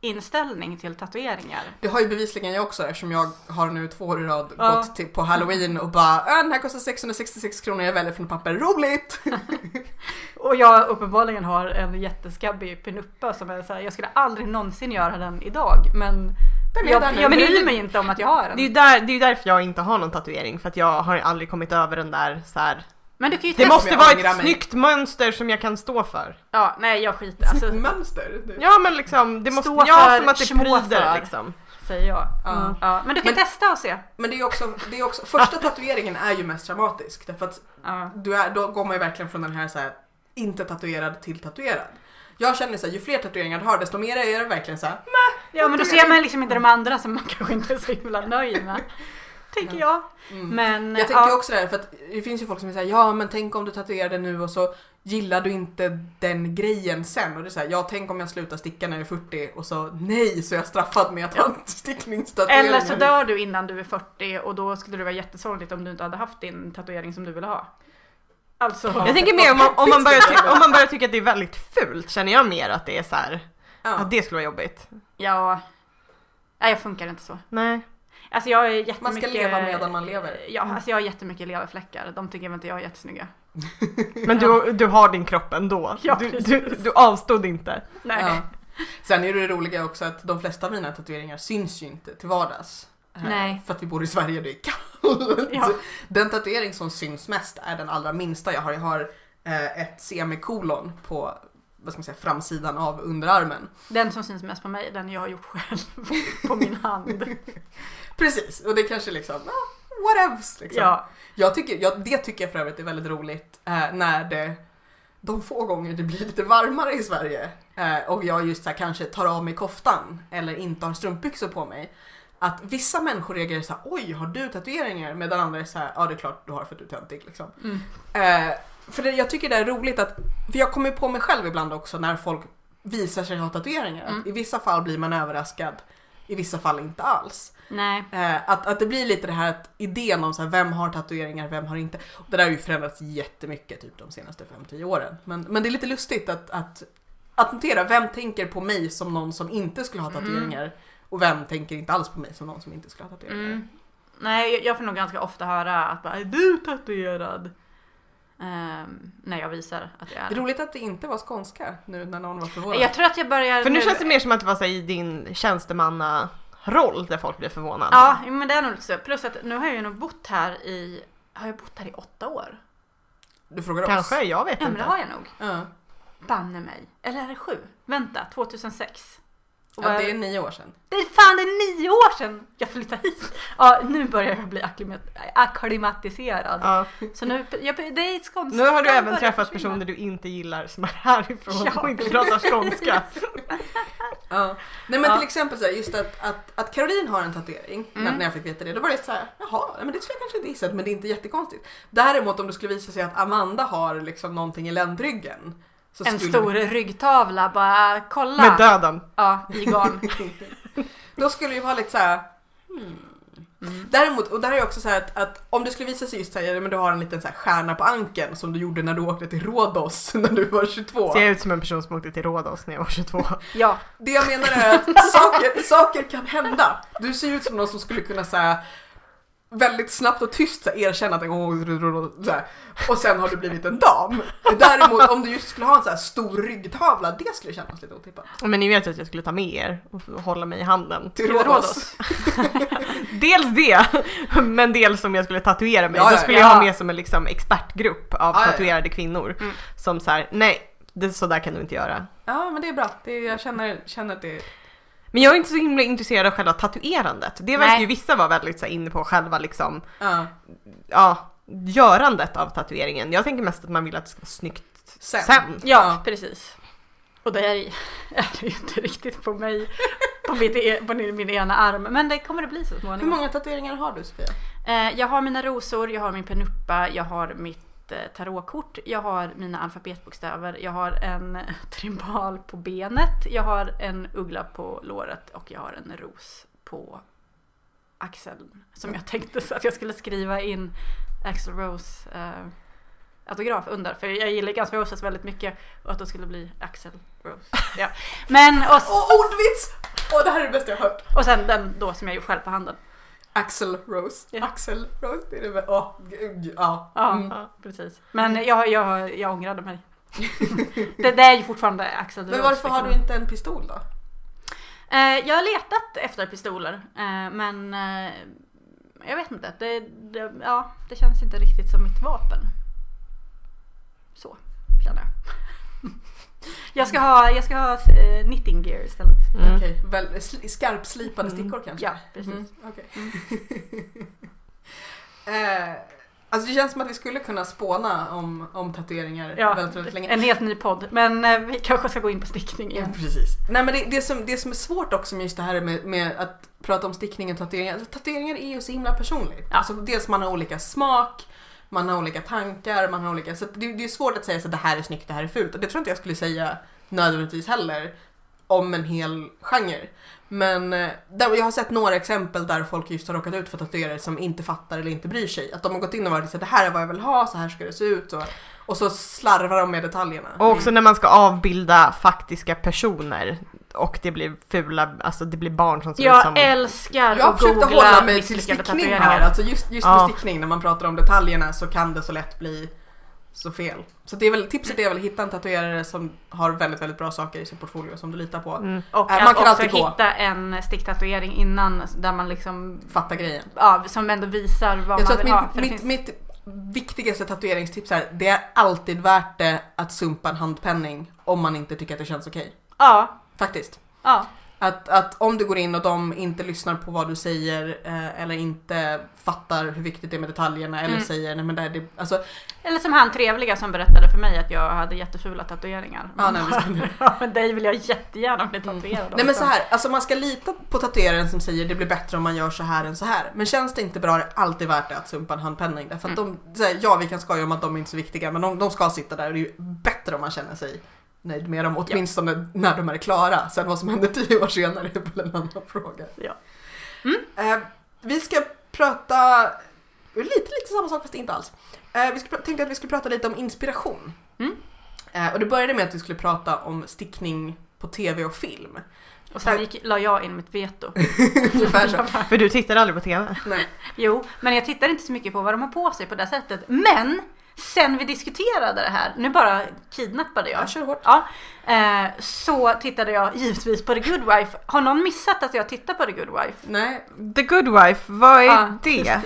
inställning till tatueringar. Det har ju bevisligen jag också eftersom jag har nu två år i rad Ja. gått till, på halloween och bara äh, den här kostar 666 kronor, jag väljer från papper, roligt! Och jag uppenbarligen har en jätteskabbig pinuppa som är så här, jag skulle aldrig någonsin göra den idag men Jag, jag är bryr mig inte om att jag har Det är den. ju där, det är ju därför jag inte har någon tatuering för att jag har aldrig kommit över den där så här. Men du kan ju Det måste jag vara ett mig. snyggt mönster som jag kan stå för. Ja, nej jag skiter alltså, Mönster! Ja men liksom, det måste, Stå ja för, som att det pryder för. liksom. säger jag. Ja. Ja, men du kan Men- testa och se. Men det är också, det är också, första tatueringen är ju mest traumatisk därför att Ja. du är, då går man ju verkligen från den här, så här inte tatuerad till tatuerad. Jag känner så här, ju fler tatueringar du har desto mer är det verkligen så här. ja men då ser man liksom inte de andra som man kanske inte är så himla nöjd med. Tänker jag. Mm. Men Jag tänker ja, också det här, för att det finns ju folk som säger ja men tänk om du tatuerar det nu och så gillar du inte den grejen sen. Och det är så här, ja tänk om jag slutar sticka när jag är 40 och så nej så är jag straffad med att ha en stickningstatuering. eller så dör du innan du är 40 och då skulle det vara jättesorgligt om du inte hade haft din tatuering som du ville ha. Alltså, Jag tänker mer om man, om, man börjar ty- om man börjar tycka att det är väldigt fult känner jag mer att det är så här. Ja. att det skulle vara jobbigt. ja. Nej jag funkar inte så. Nej. Alltså jag är jättemycket... Man ska leva medan man lever. Ja, alltså jag har jättemycket leverfläckar. De tycker väl inte jag är jättesnygga. Men du, du har din kropp ändå. Ja, du, precis. du, du avstod inte. Nej. Ja. Sen är det roliga också att de flesta av mina tatueringar syns ju inte till vardags. Nej. För att vi bor i Sverige och det är kallt. Ja. Den tatuering som syns mest är den allra minsta jag har. Jag har eh, ett semikolon på vad ska man säga, framsidan av underarmen. Den som syns mest på mig, den jag har gjort själv på min hand. Precis, och det kanske liksom, ah, whatevs liksom. Ja, Jag tycker, jag, det tycker jag för övrigt är väldigt roligt eh, när det de få gånger det blir lite varmare i Sverige eh, och jag just så här, kanske tar av mig koftan eller inte har strumpbyxor på mig. Att vissa människor reagerar så här, oj har du tatueringar? Medan andra är så här, ja det är klart du har för att du är töntig liksom. Mm. Eh, för det, jag tycker det är roligt att, för jag kommer på mig själv ibland också när folk visar sig ha tatueringar. Mm. I vissa fall blir man överraskad, i vissa fall inte alls. Eh, att, att det blir lite det här att idén om så här, vem har tatueringar, vem har inte. Och det där har ju förändrats jättemycket typ de senaste 5-10 åren. Men, men det är lite lustigt att, att, att notera, vem tänker på mig som någon som inte skulle ha tatueringar? Och vem tänker inte alls på mig som någon som inte skulle ha tatueringar? Mm. Nej, jag- får nog ganska ofta höra att bara, är du tatuerad? Ehm, när jag visar att jag Det är är. roligt att det inte var skånska nu när någon var förvånad. Jag tror att jag börjar För nu känns det mer som att det var så här, i din tjänstemannaroll där folk blev förvånade. Ja, men det är nog lite så. Plus att nu har jag ju nog bott här i, har jag bott här i åtta år? Du frågar oss? Kanske, jag vet Ja men inte. det har jag nog. Ja. Banne mig. Eller är det sju? Vänta, 2006. Ja, det är nio år sedan. Det är fan det är nio år sedan jag flyttade hit. Ja, nu börjar jag bli akklimat- akklimatiserad. Ja. Så nu, jag, det är skånska. Nu har du även träffat försvinna. personer du inte gillar som är härifrån Ja. och inte pratar skånska. Ja. Nej men Ja. till exempel så här, just att, att, att Caroline har en tatuering, när, Mm. när jag fick veta det, då var det så här, jaha, men det skulle jag kanske inte gissat men det är inte jättekonstigt. Däremot om det skulle visa sig att Amanda har liksom någonting i ländryggen. Så En skulle, stor ryggtavla, bara kolla. Med döden. Ja, i garn. Då skulle det ju vara lite så här. Hmm. Mm. Däremot, och där är också så här att, att om det skulle visa sig just säga men du har en liten så här stjärna på ankeln som du gjorde när du åkte till Rhodos när du var 22. Ser jag ut som en person som åkte till Rhodos när jag var 22? Ja, Det jag menar är att saker, saker kan hända. Du ser ut som någon som skulle kunna säga väldigt snabbt och tyst så här, erkänna att en så här, och sen har du blivit en dam. Däremot om du just skulle ha en så här stor ryggtavla, det skulle kännas lite otippat. Men ni vet ju att jag skulle ta med er och hålla mig i handen. Till Rhodos. Dels det, men dels som jag skulle tatuera mig. Ja, Då ja, skulle ja. jag ha med som en liksom expertgrupp av tatuerade kvinnor. Mm. Som så här: nej, det, så där kan du inte göra. Ja men det är bra, det, jag känner, känner att det Men jag är inte så himla intresserad av själva tatuerandet. Det verkar Nej. ju vissa vara väldigt så här, inne på själva liksom, ja, ja, görandet av tatueringen. Jag tänker mest att man vill att det ska vara snyggt sen. sen. ja, precis. Och det är, är det ju inte riktigt på mig, på, mitt, e- på min ena arm. Men det kommer det bli så Hur småningom. många tatueringar har du Sofia? Eh, jag har mina rosor, jag har min penuppa, jag har mitt eh, tarotkort, jag har mina alfabetbokstäver, jag har en trimbal på benet, jag har en uggla på låret och jag har en ros på axeln. Som jag tänkte så att jag skulle skriva in Axel Rose eh, autograf under. För jag gillar Guns N' Roses väldigt mycket och att det skulle bli Axel Rose. Ja. Men och, Åh, ordvits! Åh, det här är det bästa jag har hört. Och sen den då som jag gjort själv på handen. Axel Rose. Ja. Axel Rose, det är det. Åh, gud, ja. Ja, Mm. ja precis. Men jag, jag, jag ångrade mig. det, det är ju fortfarande Axel Men Rose, varför har du liksom. inte en pistol då? Eh, jag har letat efter pistoler, eh, men eh, jag vet inte. Det, det, ja, det känns inte riktigt som mitt vapen. Så känner jag. Jag ska ha, jag ska ha eh, knitting gear istället. Mm. Okej, väl, sli- skarpslipade stickor kanske? Ja, precis. Mhm, okej. eh, alltså det känns som att vi skulle kunna spåna om, om tatueringar Ja, väldigt, väldigt länge. en helt ny podd. Men eh, vi kanske ska gå in på stickning Ja, igen. precis. Nej men det, det, som, det som är svårt också med just det här med, med att prata om stickning och tatueringar. Alltså, tatueringar är ju så himla personligt. Ja. Alltså, dels man har olika smak, man har olika tankar, man har olika... Så det, det är svårt att säga så att det här är snyggt, det här är fult. Och det tror inte jag skulle säga nödvändigtvis heller om en hel genre. Men eh, där, jag har sett några exempel där folk just har råkat ut för tatuerare som inte fattar eller inte bryr sig. Att de har gått in och varit så här, det här är vad jag vill ha, så här ska det se ut. Och, och så slarvar de med detaljerna. Och också när man ska avbilda faktiska personer och det blir fula, alltså det blir barn som ser ut Jag som... älskar Jag att försökte googla hålla mig till stickning här. Alltså just, just med Ja. stickning, när man pratar om detaljerna så kan det så lätt bli så fel. Så det är väl, tipset är väl att hitta en tatuerare som har väldigt, väldigt bra saker i sin portfolio som du litar på. Mm. Och Äh, att man kan också alltid gå. hitta en sticktatuering innan där man liksom, Fatta grejen. ja, som ändå visar vad Jag man att vill ha. mitt, För det mitt, finns- mitt viktigaste tatueringstips är det är alltid värt det att sumpa en handpenning om man inte tycker att det känns okej. Ja, Faktiskt. ja. Att, att om du går in och de inte lyssnar på vad du säger eh, eller inte fattar hur viktigt det är med detaljerna eller Mm. säger nej men det, är det alltså Eller som han trevliga som berättade för mig att jag hade jättefula tatueringar. Ja, nej, ja, men dig vill jag jättegärna bli tatuerad Nej men så här, alltså man ska lita på tatueraren som säger det blir bättre om man gör så här än så här. Men känns det inte bra är det alltid värt det att sumpa en handpenning. Därför att de, så här, ja vi kan skoja om att de är inte så viktiga men de, de ska sitta där och det är ju bättre om man känner sig nöjd med dem. Åtminstone när de är klara. Sen vad som händer tio år senare är väl en annan fråga. Ja. Eh, vi ska prata lite, lite samma sak fast inte alls. Eh, vi ska, tänkte att vi skulle prata lite om inspiration. Mm. Eh, och det började med att vi skulle prata om stickning på tv och film. Och sen gick, la jag in mitt veto. Ungefär så. För du tittar aldrig på TV? Nej. Jo, men jag tittar inte så mycket på vad de har på sig på det sättet. Men sen vi diskuterade det här, nu bara kidnappade jag. Jag kör hårt. Ja, eh, så tittade jag givetvis på The Good Wife. Har någon missat att jag tittar på The Good Wife? Nej, The Good Wife, vad är Ja, det?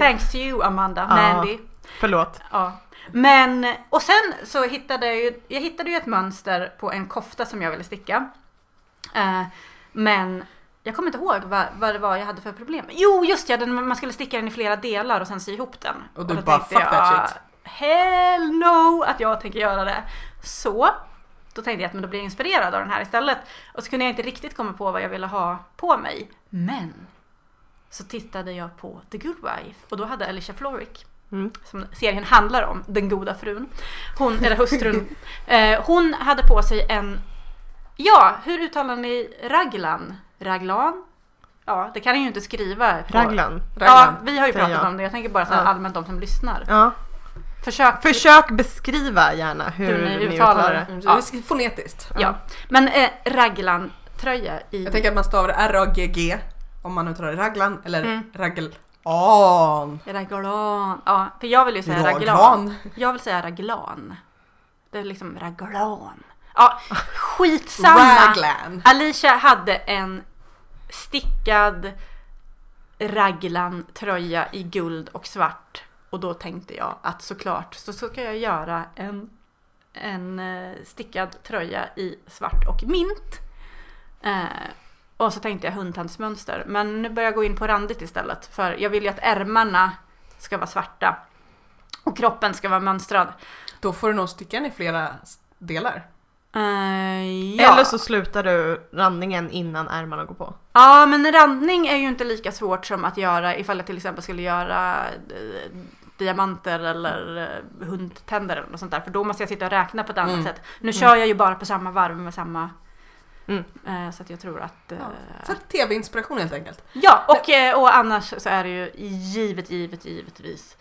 Thanks to you Amanda, Ja. Mandy. Förlåt. Ja. Men, och sen så hittade jag ju, jag hittade ju ett mönster på en kofta som jag ville sticka. Eh, men jag kommer inte ihåg vad, vad det var jag hade för problem. Jo, just ja, den, man skulle sticka den i flera delar och sen sy ihop den. Och du då bara, "Fuck that jag, shit." Hell no att jag tänker göra det. Så, då tänkte jag att men då blir jag inspirerad av den här istället. Och så kunde jag inte riktigt komma på vad jag ville ha på mig. Men så tittade jag på The Good Wife och då hade Alicia Florrick Mm. som serien handlar om, den goda frun. Hon, eller hustrun. eh, hon hade på sig en, ja, hur uttalar ni raglan? Raglan? Ja, det kan jag ju inte skriva. På. Raglan. Ja, Raglan. vi har ju pratat om det. Jag tänker bara så Ja. allmänt de som lyssnar. Ja. Försök. Försök beskriva gärna hur, Hur ni uttalar det. Mm, Ja. fonetiskt. Ja, men eh, raglan tröja i... Jag tänker att man stavar R-A-G-G om man uttalar raglan eller Mm. raglan. Raglan. Ja, för jag vill ju säga raglan. Raglan. Jag vill säga raglan. Det är liksom raglan. Ja, skitsamma. Raglan. Alicia hade en stickad raglan tröja i guld och svart. Och då tänkte jag att såklart så ska jag göra en, en eh, stickad tröja i svart och mint. Eh, och så tänkte jag hundtandsmönster. Men nu börjar jag gå in på randigt istället. För jag vill ju att ärmarna ska vara svarta. Och kroppen ska vara mönstrad. Då får du nog sticka den i flera delar. Eh, ja. Eller så slutar du randningen innan ärmarna går på. Ja, men randning är ju inte lika svårt som att göra ifall jag till exempel skulle göra eh, diamanter eller eh, hundtänder eller något sånt där. För då måste jag sitta och räkna på ett annat Mm. sätt. Nu kör jag ju bara på samma varv med samma. Mm. Eh, så att jag tror att... Eh, Ja. Så tv-inspiration helt enkelt. ja, och, eh, och annars så är det ju givet, givet, givetvis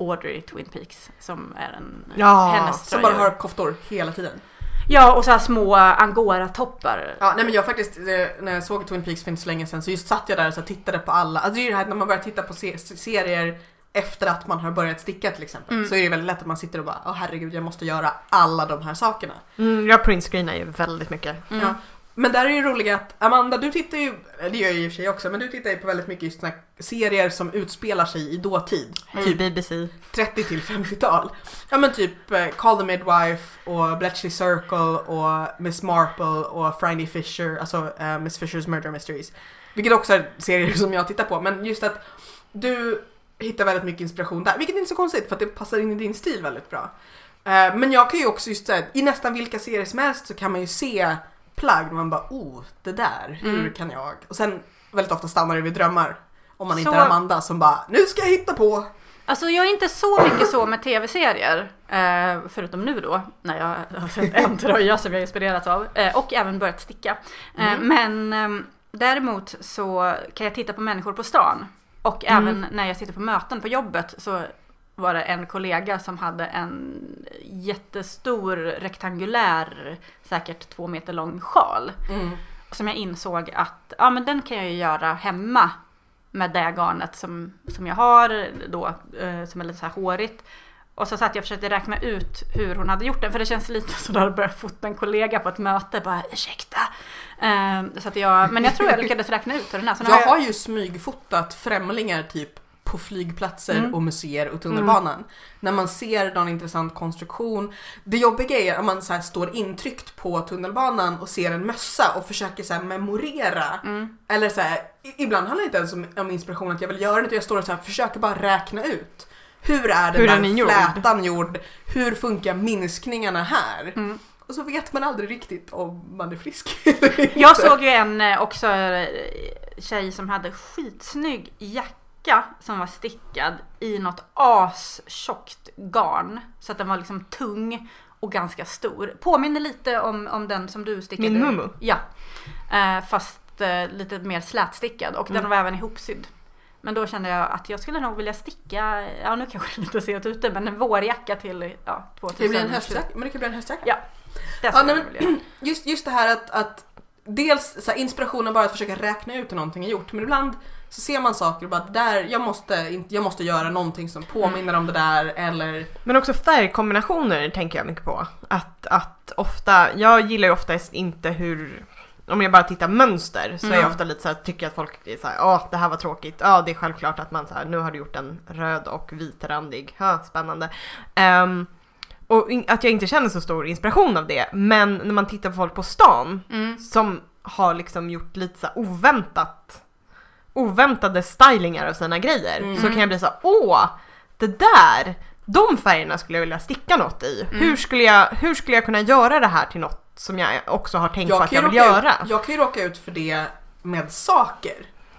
Audrey Twin Peaks som är en Ja, hennes Som bara har koftor hela tiden. Ja, och så här små angora-toppar. Ja, nej men jag faktiskt, eh, när jag såg Twin Peaks för inte så länge sedan så just satt jag där och så tittade på alla, alltså det är ju det här när man börjar titta på se serier efter att man har börjat sticka till exempel. Mm. Så är det väldigt lätt att man sitter och bara, åh herregud jag måste göra alla de här sakerna. Mm, jag printscreenar ju väldigt mycket. Mm. Ja. Men där är det roliga att Amanda, du tittar ju, det gör jag i och för sig också, men du tittar ju på väldigt mycket just serier som utspelar sig i dåtid. Hej Typ BBC. 30 till 50-tal. Ja men typ eh, Call the Midwife och Bletchley Circle och Miss Marple och Friday Fisher, alltså eh, Miss Fishers Murder Mysteries. Vilket också är serier som jag tittar på, men just att du hittar väldigt mycket inspiration där, vilket är inte så konstigt för att det passar in i din stil väldigt bra. Eh, men jag kan ju också just säga, i nästan vilka serier som helst så kan man ju se plagg och man bara oh, det där, hur Mm. kan jag? Och sen väldigt ofta stannar det vid drömmar. Om man inte Så- är Amanda som bara, nu ska jag hitta på! Alltså jag är inte så mycket så med tv-serier. Eh, förutom nu då, när jag har sett en tröja som jag inspirerats av. Eh, och även börjat sticka. Eh, Mm. Men ehm, däremot så kan jag titta på människor på stan. Och Mm. även när jag sitter på möten på jobbet så var det en kollega som hade en jättestor rektangulär, säkert två meter lång sjal. Mm. Som jag insåg att ja, men den kan jag ju göra hemma med det garnet som, som jag har då, eh, som är lite så här hårigt. Och så satt jag och försökte räkna ut hur hon hade gjort den, för det känns lite sådär att börja fota en kollega på ett möte, bara ursäkta. Eh, så att jag, men jag tror jag lyckades räkna ut hur den är. Så Jag har har ju smygfotat främlingar typ på flygplatser Mm. och museer och tunnelbanan. När man ser någon intressant konstruktion. Det jobbiga är om man så står intryckt på tunnelbanan och ser en mössa och försöker så memorera. Mm. Eller så här, ibland handlar det inte ens om, om inspiration att jag vill göra det, jag står och så här, försöker bara räkna ut. Hur är den Hur där den är flätan gjord? Hur funkar minskningarna här? Mm. Och så vet man aldrig riktigt om man är frisk eller inte. Jag såg ju en eh, också eh, tjej som hade skitsnygg jacka som var stickad i något astjockt garn. Så att den var liksom tung och ganska stor. Påminner lite om, om den som du stickade. Min Mumu? Ja. Eh, fast eh, lite mer slätstickad och den Mm. var även ihopsydd. Men då kände jag att jag skulle nog vilja sticka, ja nu kanske det är lite sent ute, men en vårjacka till ja, 2000. Det blir en höstjacka, men det kan bli en höstjacka. Ja. Det Ja, nej, göra. just, just det här att, att dels så här, inspirationen bara att försöka räkna ut hur någonting är gjort, men ibland så ser man saker och bara där, jag måste, inte- jag måste göra någonting som påminner om det där eller Men också färgkombinationer tänker jag mycket på. Att, att ofta, jag gillar ju oftast inte hur om jag bara tittar mönster så är jag Mm. ofta lite så här, tycker att folk är såhär, åh det här var tråkigt, ja det är självklart att man så här, nu har du gjort en röd och vitrandig, ha spännande. Ehm, och att jag inte känner så stor inspiration av det, men när man tittar på folk på stan Mm. som har liksom gjort lite så här oväntat oväntade stylingar av sina grejer Mm. så kan jag bli så här, åh det där de färgerna skulle jag vilja sticka något i. Mm. Hur, skulle jag, hur skulle jag kunna göra det här till något som jag också har tänkt på att kan jag vill göra? Ut, jag kan ju råka ut för det med saker.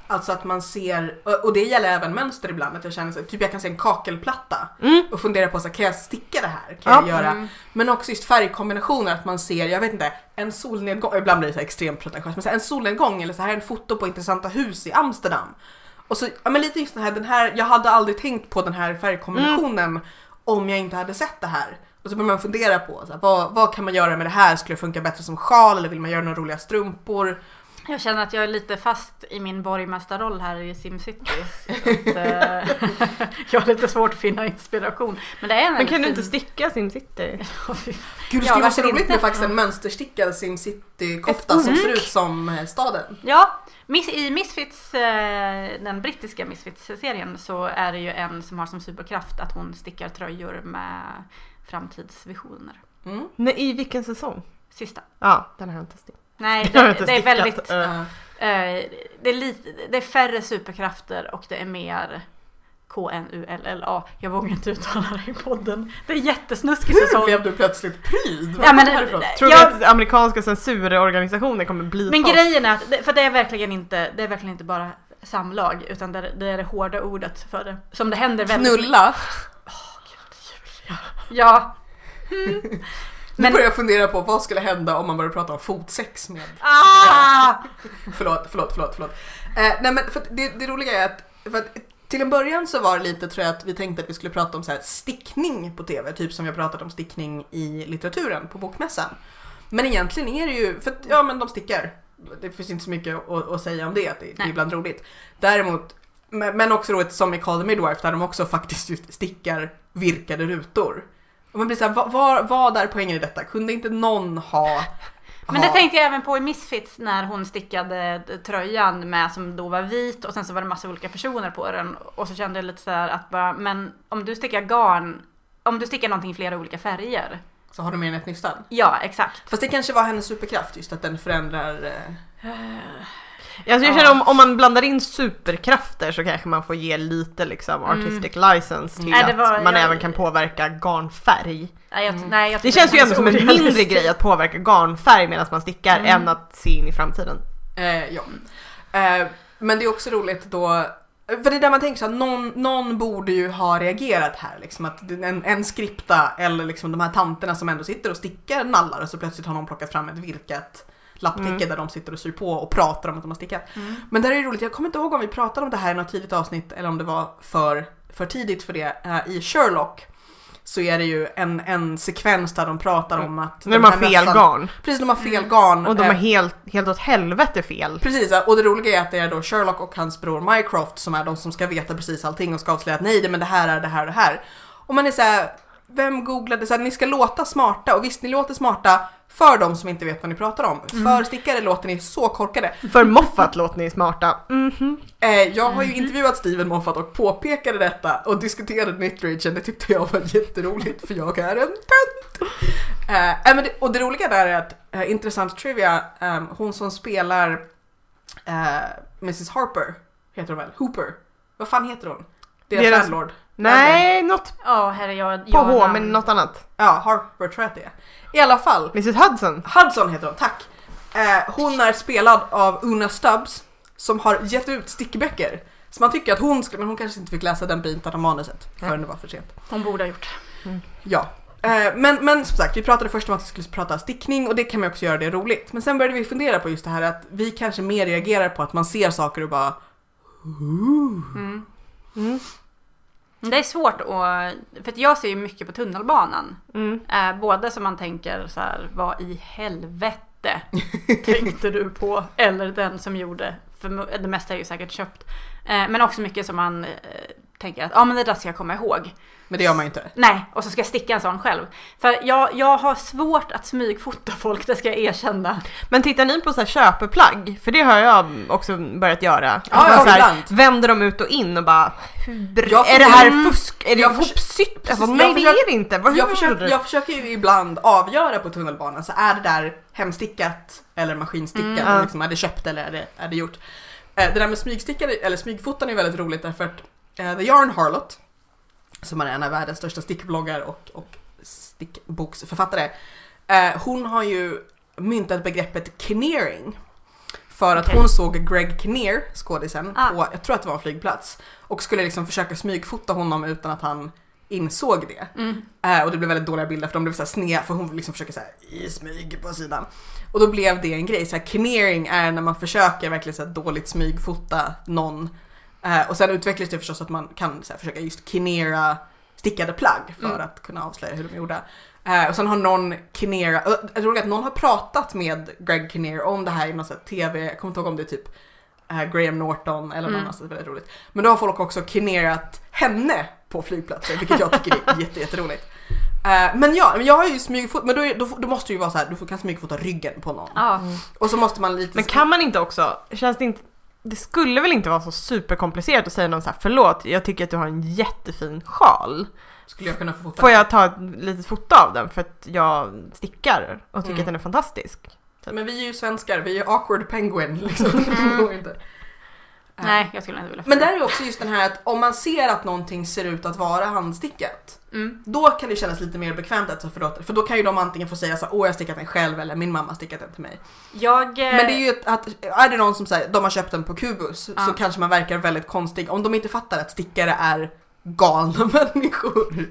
Alltså att man ser, och det gäller även mönster ibland, att jag känner så, typ jag kan se en kakelplatta Mm. och fundera på så kan jag sticka det här? Kan Ja. jag göra? Mm. Men också just färgkombinationer, att man ser, jag vet inte, en solnedgång, ibland blir det så här extremt pretentiöst, men så här, en solnedgång eller så här en foto på intressanta hus i Amsterdam. Och så, ja men lite just den här, den här, jag hade aldrig tänkt på den här färgkombinationen om jag inte hade sett det här. Och så börjar man fundera på, så här, vad, vad kan man göra med det här? Skulle det funka bättre som sjal eller vill man göra några roliga strumpor? Jag känner att jag är lite fast i min borgmästarroll här i SimCity. Att, eh, jag har lite svårt att finna inspiration. Men det är en Men kan du väldigt inte sticka SimCity? Gud det Ja, skulle vara så roligt inte? med faktiskt en mönsterstickad SimCity-kofta som ser ut som eh, staden. Ja, i Misfits, eh, den brittiska Misfits-serien så är det ju en som har som superkraft att hon stickar tröjor med framtidsvisioner. Mm. Nej, I vilken säsong? Sista. Ja, den har jag inte stickat. Nej, det, det är väldigt... Ja. Eh, det, är lite, det är färre superkrafter och det är mer K-N-U-L-L-A. Jag vågar inte uttala det i podden. Det är jättesnuskig Hur säsong. blev du plötsligt pryd? Ja, men? Tror jag- du att amerikanska censurorganisationer kommer bli Men fast? grejen är att, för det är verkligen inte, det är verkligen inte bara samlag utan det, det är det hårda ordet för det. Som det händer väldigt Knulla? Ja. Mm. Nu Men- börjar jag fundera på vad skulle hända om man började prata om fotsex med... Ah! Förlåt, förlåt, förlåt, förlåt. Eh, nej men för det, det roliga är att, att till en början så var det lite tror jag att vi tänkte att vi skulle prata om så här stickning på TV, typ som vi har pratat om stickning i litteraturen på bokmässan. Men egentligen är det ju, för att, ja men de stickar. Det finns inte så mycket att, att säga om det, att det, det är ibland roligt. Däremot, men, men också roligt som i Call the Midwife där de också faktiskt just stickar virkade rutor. Och man blir såhär, vad, vad, vad är poängen i detta? Kunde inte någon ha... Men det tänkte jag även på i Misfits när hon stickade tröjan med som då var vit och sen så var det massa olika personer på den. Och så kände jag lite så här att bara, men om du stickar garn, om du stickar någonting i flera olika färger. Så har du mer än ett nystan. Ja, exakt. Fast det kanske var hennes superkraft just att den förändrar... Eh, Alltså jag Ja. känner om, om man blandar in superkrafter så kanske man får ge lite liksom artistic license till Nej, det att var- man jag- även kan påverka garnfärg. Nej, jag, nej, jag Det känns ju ändå som en mindre grej att påverka garnfärg medan man stickar Mm. än att se in i framtiden. eh, ja. Eh, men det är också roligt då för det är där man tänker så att någon, någon borde ju ha reagerat här liksom att en, en skripta eller liksom de här tanterna som ändå sitter och stickar nallar och så plötsligt har någon plockat fram ett virkat lapptäcke Mm. där de sitter och syr på och pratar om att de har stickat. Mm. Men där är det roligt, jag kommer inte ihåg om vi pratade om det här i något tidigt avsnitt eller om det var för, för tidigt för det. Eh, I Sherlock så är det ju en, en sekvens där de pratar om att... När de har här fel mössan- garn. Precis, de har fel garn. Och de eh, har helt, helt åt helvete fel. Precis, och det roliga är att det är då Sherlock och hans bror Mycroft som är de som ska veta precis allting och ska avslöja att nej, det- men det här är det här och det här. Och man är så här, vem googlade så här, ni ska låta smarta och visst, ni låter smarta för de som inte vet vad ni pratar om. För stickare låter ni så korkade. För Moffat låter ni smarta. Mhm. Eh, jag har ju intervjuat Steven Moffat och påpekade detta och diskuterade Knittragen. Det tyckte jag var jätteroligt för jag är en tönt. Eh, eh, det, och det roliga där är att, eh, intressant trivia, eh, hon som spelar eh, Mrs Harper, heter hon väl? Hooper. Vad fan heter hon? Deras Deras- landlord. Nej, något Ja, herre jag... på jag H namn. men något annat. Ja, Harper tror jag att det är. I alla fall, Mrs Hudson. Hudson heter hon, tack. Eh, hon är spelad av Una Stubbs som har gett ut stickböcker. Så man tycker att hon ska, men hon kanske inte fick läsa den biten av manuset förrän det var för sent. Hon borde ha gjort. Ja. Eh, men, men som sagt, vi pratade först om att vi skulle prata stickning och det kan man också göra det roligt. Men sen började vi fundera på just det här att vi kanske mer reagerar på att man ser saker och bara Mm. Mm. Det är svårt att... För att jag ser ju mycket på tunnelbanan. Mm. Eh, både som man tänker så här, vad i helvete tänkte du på? Eller den som gjorde, för det mesta är ju säkert köpt. Eh, men också mycket som man eh, tänker att, ja ah, men det där ska jag komma ihåg. Men det gör man ju inte. Nej, och så ska jag sticka en sån själv. För jag, jag har svårt att smygfota folk, det ska jag erkänna. Men tittar ni på så här köpeplagg? För det har jag också börjat göra. Ja, man så här, vänder dem ut och in och bara hur, Jag Är det här fusk? Är det ihopsytt? Alltså, jag nej det är det inte. Vad, Jag hur- försöker, jag försöker ju ibland avgöra på tunnelbanan, så är det där hemstickat eller maskinstickat? Mm, liksom, är det köpt eller är det, är det gjort? Eh, det där med smygstickare, eller smygfotan är väldigt roligt därför att eh, The Yarn Harlot, som är en av världens största stickbloggar och, och stickboksförfattare, eh, hon har ju myntat begreppet kinneering. För att Okej. hon såg Greg Kinnear, skådisen, Ah. på, jag tror att det var en flygplats, och skulle liksom försöka smygfota honom utan att han insåg det. Mm. Eh, och det blev väldigt dåliga bilder för de blev så här sned för hon liksom försöker så här i smyg på sidan. Och då blev det en grej, så här är när man försöker verkligen så här dåligt smygfota någon. Eh, och sen utvecklas det förstås att man kan här, försöka just kinnera stickade plagg för Mm. att kunna avslöja hur de är gjorda. Eh, och sen har någon Kinnear, och jag tror att någon har pratat med Greg Kinnear om det här i någon TV, jag kommer inte ihåg om det är typ eh, Graham Norton eller någon Mm. annan, väldigt roligt. Men då har folk också kinnerat henne på flygplatser, vilket jag tycker är jätte, jätteroligt. Eh, men ja, jag har ju smygfot, men då, är, då, då måste det ju vara så här, du kan smygfota ryggen på någon. Ja. Och så måste man lite... Men kan man inte också, känns det inte det skulle väl inte vara så superkomplicerat att säga någon så här förlåt, jag tycker att du har en jättefin sjal. Skulle jag kunna få fota? Får jag ta ett litet foto av den för att jag stickar och tycker Mm. att den är fantastisk? Men vi är ju svenskar, vi är awkward penguin liksom. Mm. Det går inte. Eh, Nej, jag skulle inte vilja Men där är ju också just den här att om man ser att någonting ser ut att vara handstickat, Mm. då kan det kännas lite mer bekvämt att förlåta. För då kan ju de antingen få säga så åh jag har stickat den själv eller min mamma har stickat den till mig. Jag... eh, Men det är ju att, är det någon som säger de har köpt den på Kubus Ja. så kanske man verkar väldigt konstig om de inte fattar att stickare är galna människor.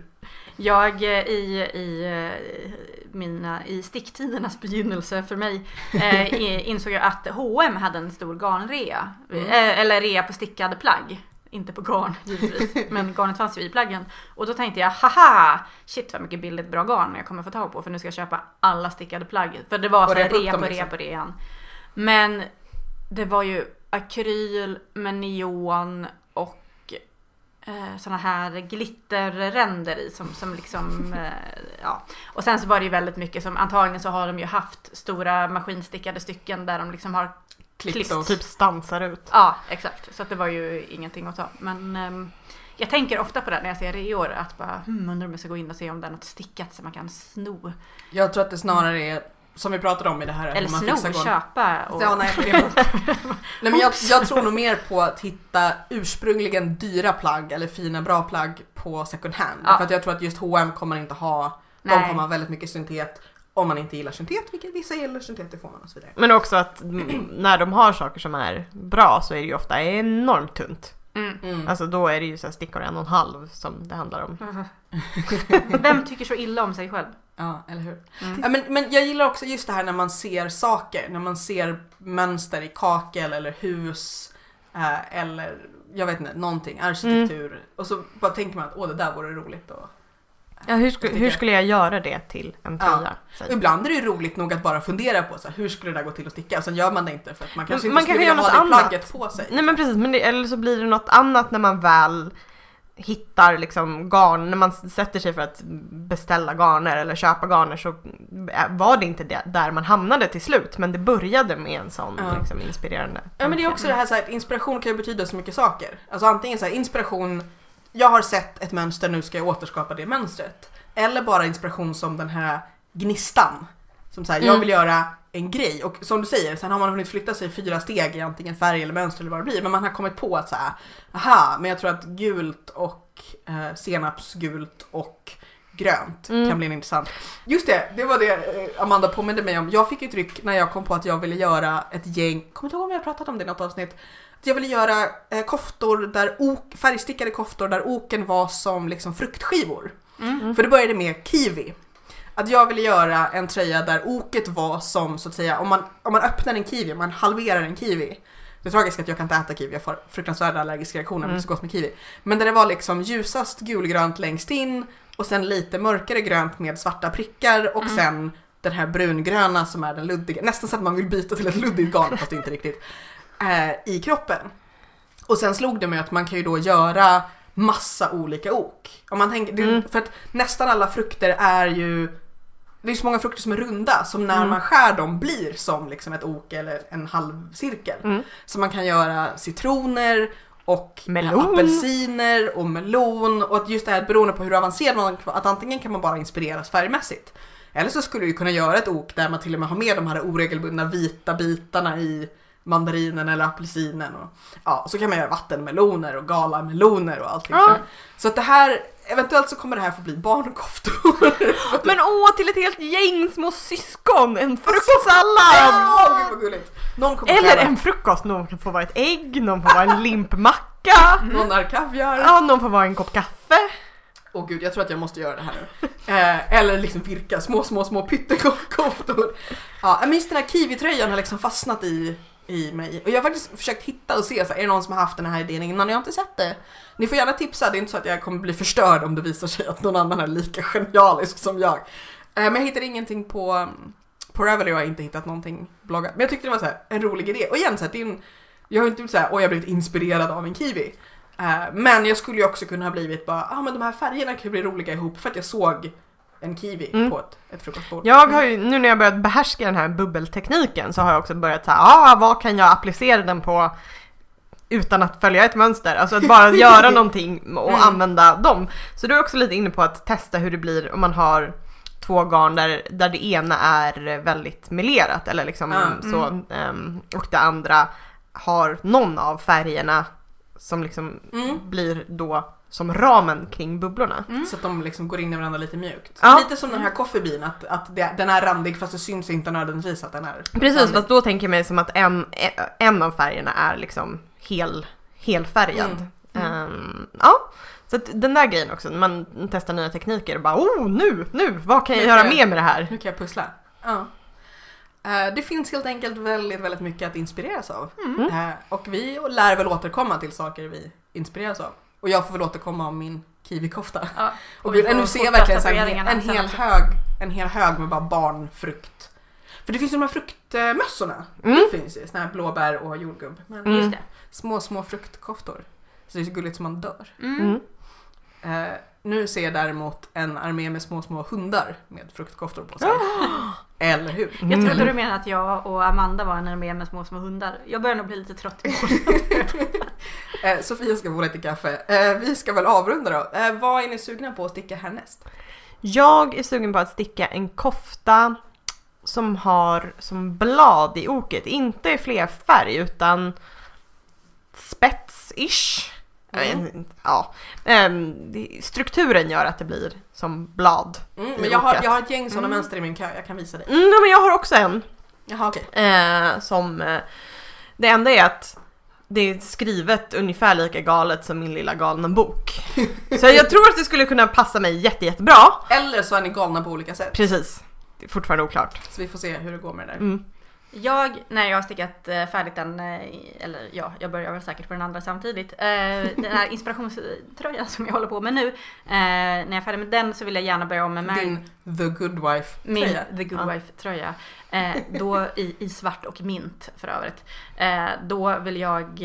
Jag eh, i, i eh, mina, i sticktidernas begynnelse för mig eh, insåg jag att H&M hade en stor garnrea. Mm. Eh, eller rea på stickade plagg. inte på garn givetvis, men garnet fanns ju i plaggen. Och då tänkte jag, haha, shit vad mycket billigt bra garn jag kommer få tag på för nu ska jag köpa alla stickade plagg. För det var så rea på liksom. rea på rean. Men det var ju akryl med neon eh, såna här glitterränder i som, som liksom, eh, ja. Och sen så var det ju väldigt mycket som, antagligen så har de ju haft stora maskinstickade stycken där de liksom har Klippt och Typ stansar ut. Ja, exakt. Så att det var ju ingenting att ta. Men ehm, jag tänker ofta på det när jag ser reor att bara hmm, undrar om jag ska gå in och se om det är något stickat som man kan sno. Jag tror att det snarare är, som vi pratade om i det här, Eller man sno, fixar golv. köpa. Och... Ja, nej, nej men jag, jag tror nog mer på att hitta ursprungligen dyra plagg eller fina bra plagg på second hand. Ja. För att jag tror att just H&M kommer inte ha, de Nej. kommer ha väldigt mycket syntet om man inte gillar syntet, vilket vissa gillar syntet, det får man och så vidare. Men också att när de har saker som är bra så är det ju ofta enormt tunt. Mm. Mm. Alltså då är det ju så här stickor en och en halv som det handlar om. Vem tycker så illa om sig själv? Ja, eller hur? Mm. Ja, men, men jag gillar också just det här när man ser saker, när man ser mönster i kakel eller hus eh, eller jag vet inte, någonting, arkitektur. Och så bara tänker man att åh det där vore roligt. Och, Ja, hur, sku, hur skulle jag göra det till en Ja. tröja? Säg. Ibland är det ju roligt nog att bara fundera på så här, hur skulle det där gå till att sticka och sen gör man det inte för att man kanske man inte skulle kanske vilja ha det annat. plagget på sig. Nej men precis, men det, eller så blir det något annat när man väl hittar liksom garn, när man sätter sig för att beställa garner eller köpa garner så var det inte där man hamnade till slut men det började med en sån Ja. liksom, inspirerande Ja men det är också det här, så här att inspiration kan ju betyda så mycket saker. Alltså antingen så här, inspiration, jag har sett ett mönster, nu ska jag återskapa det mönstret. Eller bara inspiration som den här gnistan. Som säger jag Mm. vill göra en grej. Och som du säger, sen har man hunnit flytta sig fyra steg i antingen färg eller mönster eller vad det blir. Men man har kommit på att så här, aha, men jag tror att gult och eh, senapsgult och grönt Mm. kan bli intressant. Just det, det var det eh, Amanda påminde mig om. Jag fick ett ryck när jag kom på att jag ville göra ett gäng, kommer du ihåg om jag pratat om det i något avsnitt? Att jag ville göra eh, koftor där ok, färgstickade koftor där oken var som liksom fruktskivor. Mm. För det började med kiwi. Att jag ville göra en tröja där oket var som så att säga, om man, om man öppnar en kiwi, om man halverar en kiwi. Det tragiska är att jag kan inte äta kiwi, jag får fruktansvärda allergiska reaktioner, men det är så gott med kiwi. Men där det var liksom ljusast gulgrönt längst in och sen lite mörkare grönt med svarta prickar och sen den här brungröna som är den luddiga, nästan så att man vill byta till ett luddigt garn fast inte riktigt, eh, i kroppen. Och sen slog det mig att man kan ju då göra massa olika ok. Om man tänker, Mm. För att nästan alla frukter är ju det är så många frukter som är runda som när Mm. man skär dem blir som liksom ett ok eller en halvcirkel. Mm. Så man kan göra citroner och Melon. apelsiner och melon och att just det här beroende på hur avancerad man att antingen kan man bara inspireras färgmässigt eller så skulle du kunna göra ett ok där man till och med har med de här oregelbundna vita bitarna i mandarinen eller apelsinen och ja, så kan man göra vattenmeloner och galameloner och allting. Ja. Så att det här, eventuellt så kommer det här få bli barnkoftor. Men åh, till ett helt gäng små syskon! En fruktsallad! Åh, gud vad gulligt. Någon kommer Eller kräva- en frukost, någon kan få vara ett ägg, någon får vara en limpmacka. Någon är kaviar. Ja, någon får vara en kopp kaffe. Åh gud, jag tror att jag måste göra det här nu. Eh, eller liksom virka små, små, små pyttekoftor. Ja, men just den här kiwitröjan har liksom fastnat i, i mig. Och jag har faktiskt försökt hitta och se, så här, är det någon som har haft den här idén innan? Jag har inte sett det. Ni får gärna tipsa, det är inte så att jag kommer bli förstörd om det visar sig att någon annan är lika genialisk som jag. Eh, men jag hittade ingenting på, på Ravelry och jag har inte hittat någonting bloggat. Men jag tyckte det var så här, en rolig idé. Och igen, så här, det är en, jag har inte blivit såhär, åh jag har blivit inspirerad av en kiwi. Eh, men jag skulle ju också kunna ha blivit bara, ah men de här färgerna kan ju bli roliga ihop för att jag såg en kiwi Mm. på ett, ett frukostbord. Jag har ju, nu när jag börjat behärska den här bubbeltekniken så har jag också börjat säga, ah, vad kan jag applicera den på utan att följa ett mönster? Alltså att bara göra någonting och Mm. använda dem. Så du är också lite inne på att testa hur det blir om man har två garn där, där det ena är väldigt melerat eller liksom Mm. så ehm, och det andra har någon av färgerna som liksom Mm. blir då som ramen kring bubblorna. Så att de liksom går in i varandra lite mjukt. Ja. Lite som den här coffee bean, att, att det, den är randig fast det syns inte nödvändigtvis att den är Precis, randig. fast då tänker jag mig som att en, en av färgerna är liksom hel, helfärgad. Mm. Ehm, ja, så att den där grejen också, när man testar nya tekniker och bara oh nu, nu, vad kan jag Nu göra jag- mer med det här? Nu kan jag pussla. Ja. Eh, Det finns helt enkelt väldigt, väldigt mycket att inspireras av. Mm. Eh, Och vi lär väl återkomma till saker vi inspireras av. Och jag får väl återkomma om min kiwikofta. Ja, Och får nu ser jag verkligen så här en, hel hög, en hel hög med bara barnfrukt. För det finns ju de här fruktmössorna. Mm. Det finns ju, såna här blåbär och jordgubb. Men Mm. Just det. Små, små fruktkoftor. Så det är så gulligt som man dör. Mm. Mm. Eh, nu ser jag däremot en armé med små, små hundar med fruktkoftor på sig. Eller hur? Jag Mm. trodde du menade att jag och Amanda var en armé med små små hundar. Jag börjar nog bli lite trött i Eh, Sofia ska få lite kaffe. Eh, vi ska väl avrunda då. Eh, vad är ni sugna på att sticka härnäst? Jag är sugen på att sticka en kofta som har som blad i oket, inte i flerfärg utan spets-ish. Mm. inte, Ja. Ehm, strukturen gör att det blir som blad. Mm, men jag har, jag har ett gäng sådana Mm. mönster i min kö, jag kan visa dig. Mm, men jag har också en Jaha okej. eh, som... Eh, det enda är att det är skrivet ungefär lika galet som min lilla galna bok. Så jag tror att det skulle kunna passa mig jätte, jättebra. Eller så är ni galna på olika sätt. Precis. Det är fortfarande oklart. Så vi får se hur det går med det där. Mm. Jag, när jag har stickat eh, färdigt den, eh, eller ja, jag börjar väl säkert på den andra samtidigt. Eh, den här inspirationströjan som jag håller på med nu. När jag är färdig med den så vill jag gärna börja om med Mary, Din The Good Wife min. The Good Ja. Wife tröja. Eh, då i, i svart och mint för övrigt. Då vill jag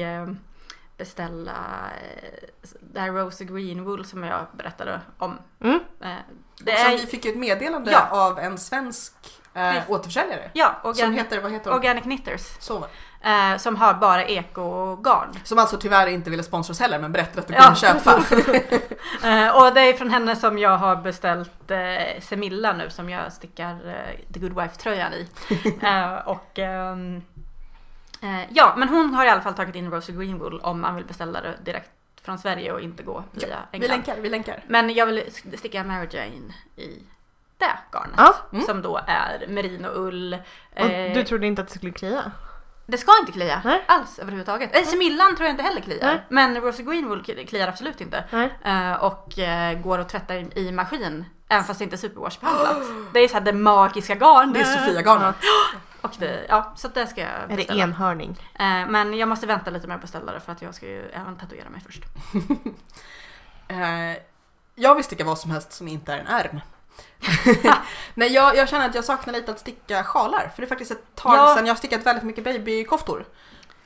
beställa det här Rose Green Wool som jag berättade om. Mm. Det är, vi fick ju ett meddelande Ja. av en svensk eh, återförsäljare. ja, Som organ, heter, vad heter hon? Organic Knitters. Så. Eh, som har bara ekogarn. Som alltså tyvärr inte ville sponsra oss heller men berättade att du Ja, kunde köpa. Eh, och det är från henne som jag har beställt eh, Semilla nu som jag stickar eh, The Good Wife-tröjan i. Eh, och ehm, eh, ja, men hon har i alla fall tagit in Rosie Greenwool om man vill beställa det direkt från Sverige och inte gå via vi England. länkar, vi länkar. Men jag vill sticka Mary Jane i det garnet. Ja. Mm. Som då är merinoull. Och Eh, du trodde inte att det skulle klia? det ska inte klia Nej. alls överhuvudtaget. Eh, Semillan tror jag inte heller kliar. Nej. Men Rosie Greenwool kliar absolut inte. Nej. Eh, och eh, går att tvätta i, i maskin. Även fast det inte är superwashbehandlat. Det är så här det magiska garnet. Det är Sofia-garnet. Och det, ja, så det ska jag Är det beställa. enhörning? Eh, men jag måste vänta lite med att beställa det för att jag ska ju även tatuera mig först. Eh, jag vill sticka vad som helst som inte är en ärm. Nej, jag, jag känner att jag saknar lite att sticka sjalar. För det är faktiskt ett tag Ja. sedan jag har stickat väldigt mycket babykoftor.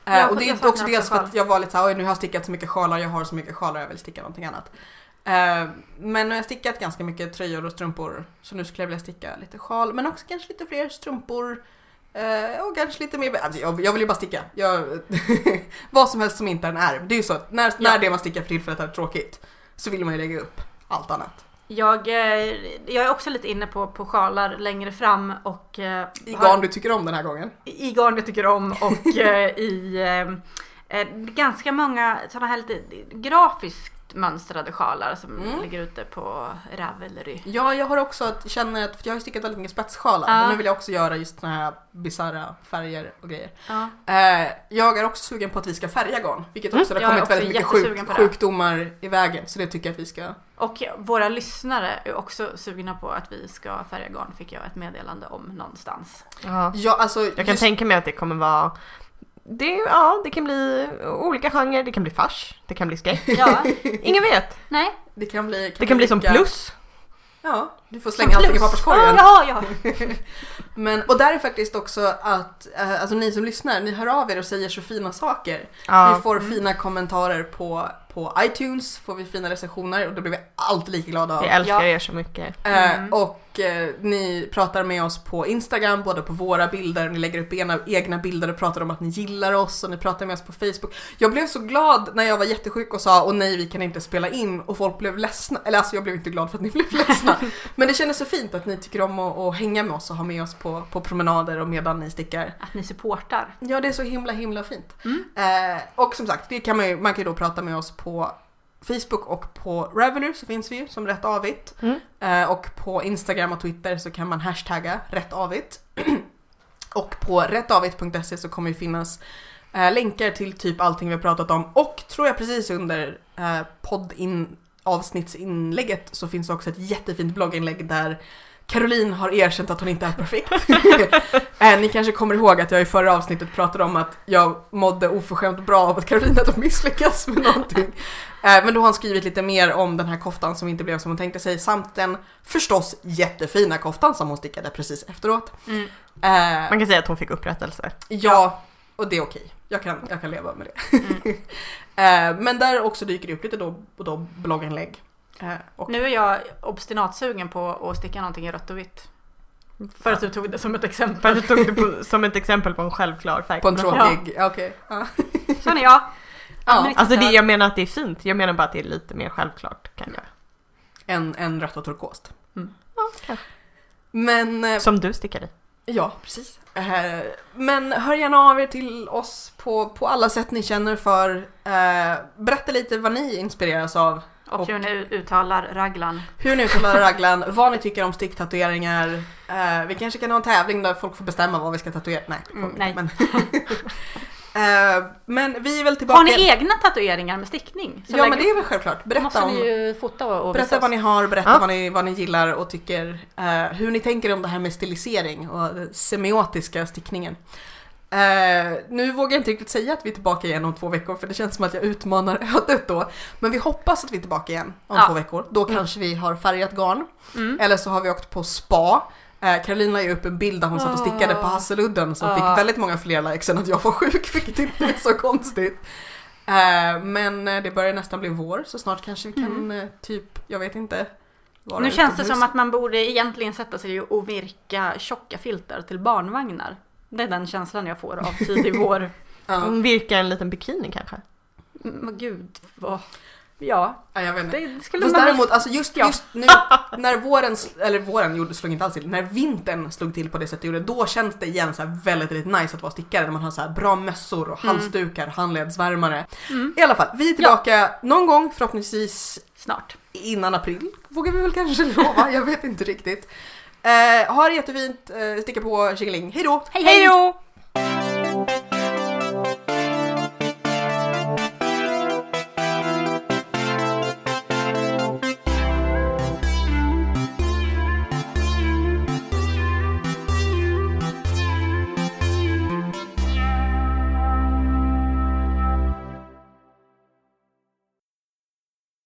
Eh, Ja, och det är också dels för att jag var lite såhär, nu har jag stickat så mycket sjalar, jag har så mycket sjalar, jag vill sticka någonting annat. Eh, men nu har jag stickat ganska mycket tröjor och strumpor. Så nu skulle jag vilja sticka lite sjal, men också kanske lite fler strumpor. Eh, och kanske lite mer, alltså jag, jag vill ju bara sticka. Jag, vad som helst som inte är en ärm. Det är ju så att när, när Ja. det man stickar för tillfället är tråkigt så vill man ju lägga upp allt annat. Jag, eh, jag är också lite inne på, på sjalar längre fram och eh, I har- garn du tycker om den här gången. i garn jag tycker om och eh, i ganska många sådana här lite grafiskt mönstrade sjalar som Mm. ligger ute på Ravelry. Ja, jag har också känner att, för jag har stickat väldigt mycket spetssjalar. Ja. Och nu vill jag också göra just såna här bisarra färger och grejer. Ja. Eh, jag är också sugen på att vi ska färga garn. Vilket Mm, också, det jag har kommit också väldigt mycket sjuk, sjukdomar i vägen. Så det tycker jag att vi ska. Och våra lyssnare är också sugna på att vi ska färga garn fick jag ett meddelande om någonstans. Ja. Ja, alltså, Jag kan just- tänka mig att det kommer vara det, ja, det kan bli olika genrer, det kan bli fars, det kan bli skräck. Ja, Ingen vet. nej. det kan bli, Det kan bli som plus. Ja, du får slänga allting i papperskorgen. ja, ja. Men, och där är faktiskt också att, eh, alltså ni som lyssnar, ni hör av er och säger så fina saker. Ja. Vi får fina kommentarer på, på iTunes, får vi fina recensioner och det blir vi alltid lika glada av. Vi älskar Ja. er så mycket. Eh, Mm. och eh, ni pratar med oss på Instagram, både på våra bilder, ni lägger upp ena, egna bilder och pratar om att ni gillar oss och ni pratar med oss på Facebook. Jag blev så glad när jag var jättesjuk och sa åh nej vi kan inte spela in och folk blev ledsna. Eller alltså jag blev inte glad för att ni blev ledsna. Men det kändes så fint att ni tycker om att, att hänga med oss och ha med oss på, på promenader och medan ni stickar. Att ni supportar. Ja det är så himla himla fint. Mm. Eh, och som sagt, det kan man, ju, man kan ju då prata med oss på Facebook och på Ravelry så finns vi ju som Rätt Avigt. Mm. Eh, och på Instagram och Twitter så kan man hashtagga Rätt Avigt. och på rättavigt.se så kommer det finnas eh, länkar till typ allting vi har pratat om och tror jag precis under eh, podd in, avsnittsinlägget så finns också ett jättefint blogginlägg där Caroline har erkänt att hon inte är perfekt. eh, ni kanske kommer ihåg att jag i förra avsnittet pratade om att jag mådde oförskämt bra av att Caroline hade misslyckats med någonting. Eh, men då har hon skrivit lite mer om den här koftan som inte blev som hon tänkte sig samt den förstås jättefina koftan som hon stickade precis efteråt. Mm. Eh, Man kan säga att hon fick upprättelse. Ja, och det är okej. Jag kan, jag kan leva med det. Mm. Eh, men där också dyker det upp lite då och då blogginlägg. Eh, och Nu är jag obstinatsugen på att sticka någonting i rött och vitt. För att du tog det som ett För exempel. att du tog det på, som ett exempel på en självklar färg. på en tråkig, ja. okej. Ja. Sån är jag. Ja, Alltså det, jag menar att det är fint, jag menar bara att det är lite mer självklart kanske. En, en rött och turkost. Ja, kanske. Men eh, Som du stickar i. Ja, precis. Eh, men hör gärna av er till oss på, på alla sätt ni känner för. Eh, berätta lite vad ni inspireras av. Och hur ni uttalar raglan. Hur ni uttalar raglan, vad ni tycker om sticktatueringar. Eh, vi kanske kan ha en tävling där folk får bestämma vad vi ska tatuera. Nej, Mm, nej. Men, eh, men vi är väl tillbaka. Har ni egna tatueringar med stickning? Ja, men det är väl självklart. Berätta måste om... ni ju fota och, och Berätta vad ni har, berätta Ja. vad, ni, vad ni gillar och tycker. eh, hur ni tänker om det här med stilisering och semiotiska stickningen. Eh, nu vågar jag inte riktigt säga att vi är tillbaka igen om två veckor för det känns som att jag utmanar ödet då. Men vi hoppas att vi är tillbaka igen om Ja. två veckor. Då kanske vi har färgat garn. Mm. Eller så har vi åkt på spa. Eh, Caroline la upp en bild där hon satt och stickade på Ah. Hasseludden som Ah. fick väldigt många fler likes än att jag var sjuk, vilket inte är så konstigt. Eh, men eh, det börjar nästan bli vår så snart kanske vi kan eh, typ, jag vet inte. vara Nu känns det som att man borde egentligen sätta sig och virka tjocka filtar till barnvagnar. Det är den känslan jag får av tidig vår. Ja, Hon virkar en liten bikini kanske. Mm, Men gud, vad... Ja, ja, jag vet inte. det skulle Fast man... däremot, alltså just, Ja. just nu när våren, eller våren gjorde, slog inte alls till, när vintern slog till på det sättet det gjorde, då känns det igen så väldigt, väldigt nice att vara stickare när man har så här bra mössor och Mm. halsdukar, handledsvärmare. Mm, I alla fall, vi är tillbaka någon gång förhoppningsvis snart. innan april, vågar vi väl kanske lova, jag vet inte riktigt. Eh, ha det jättefint, eh, sticka på tjingeling, hejdå! Hej hej! då!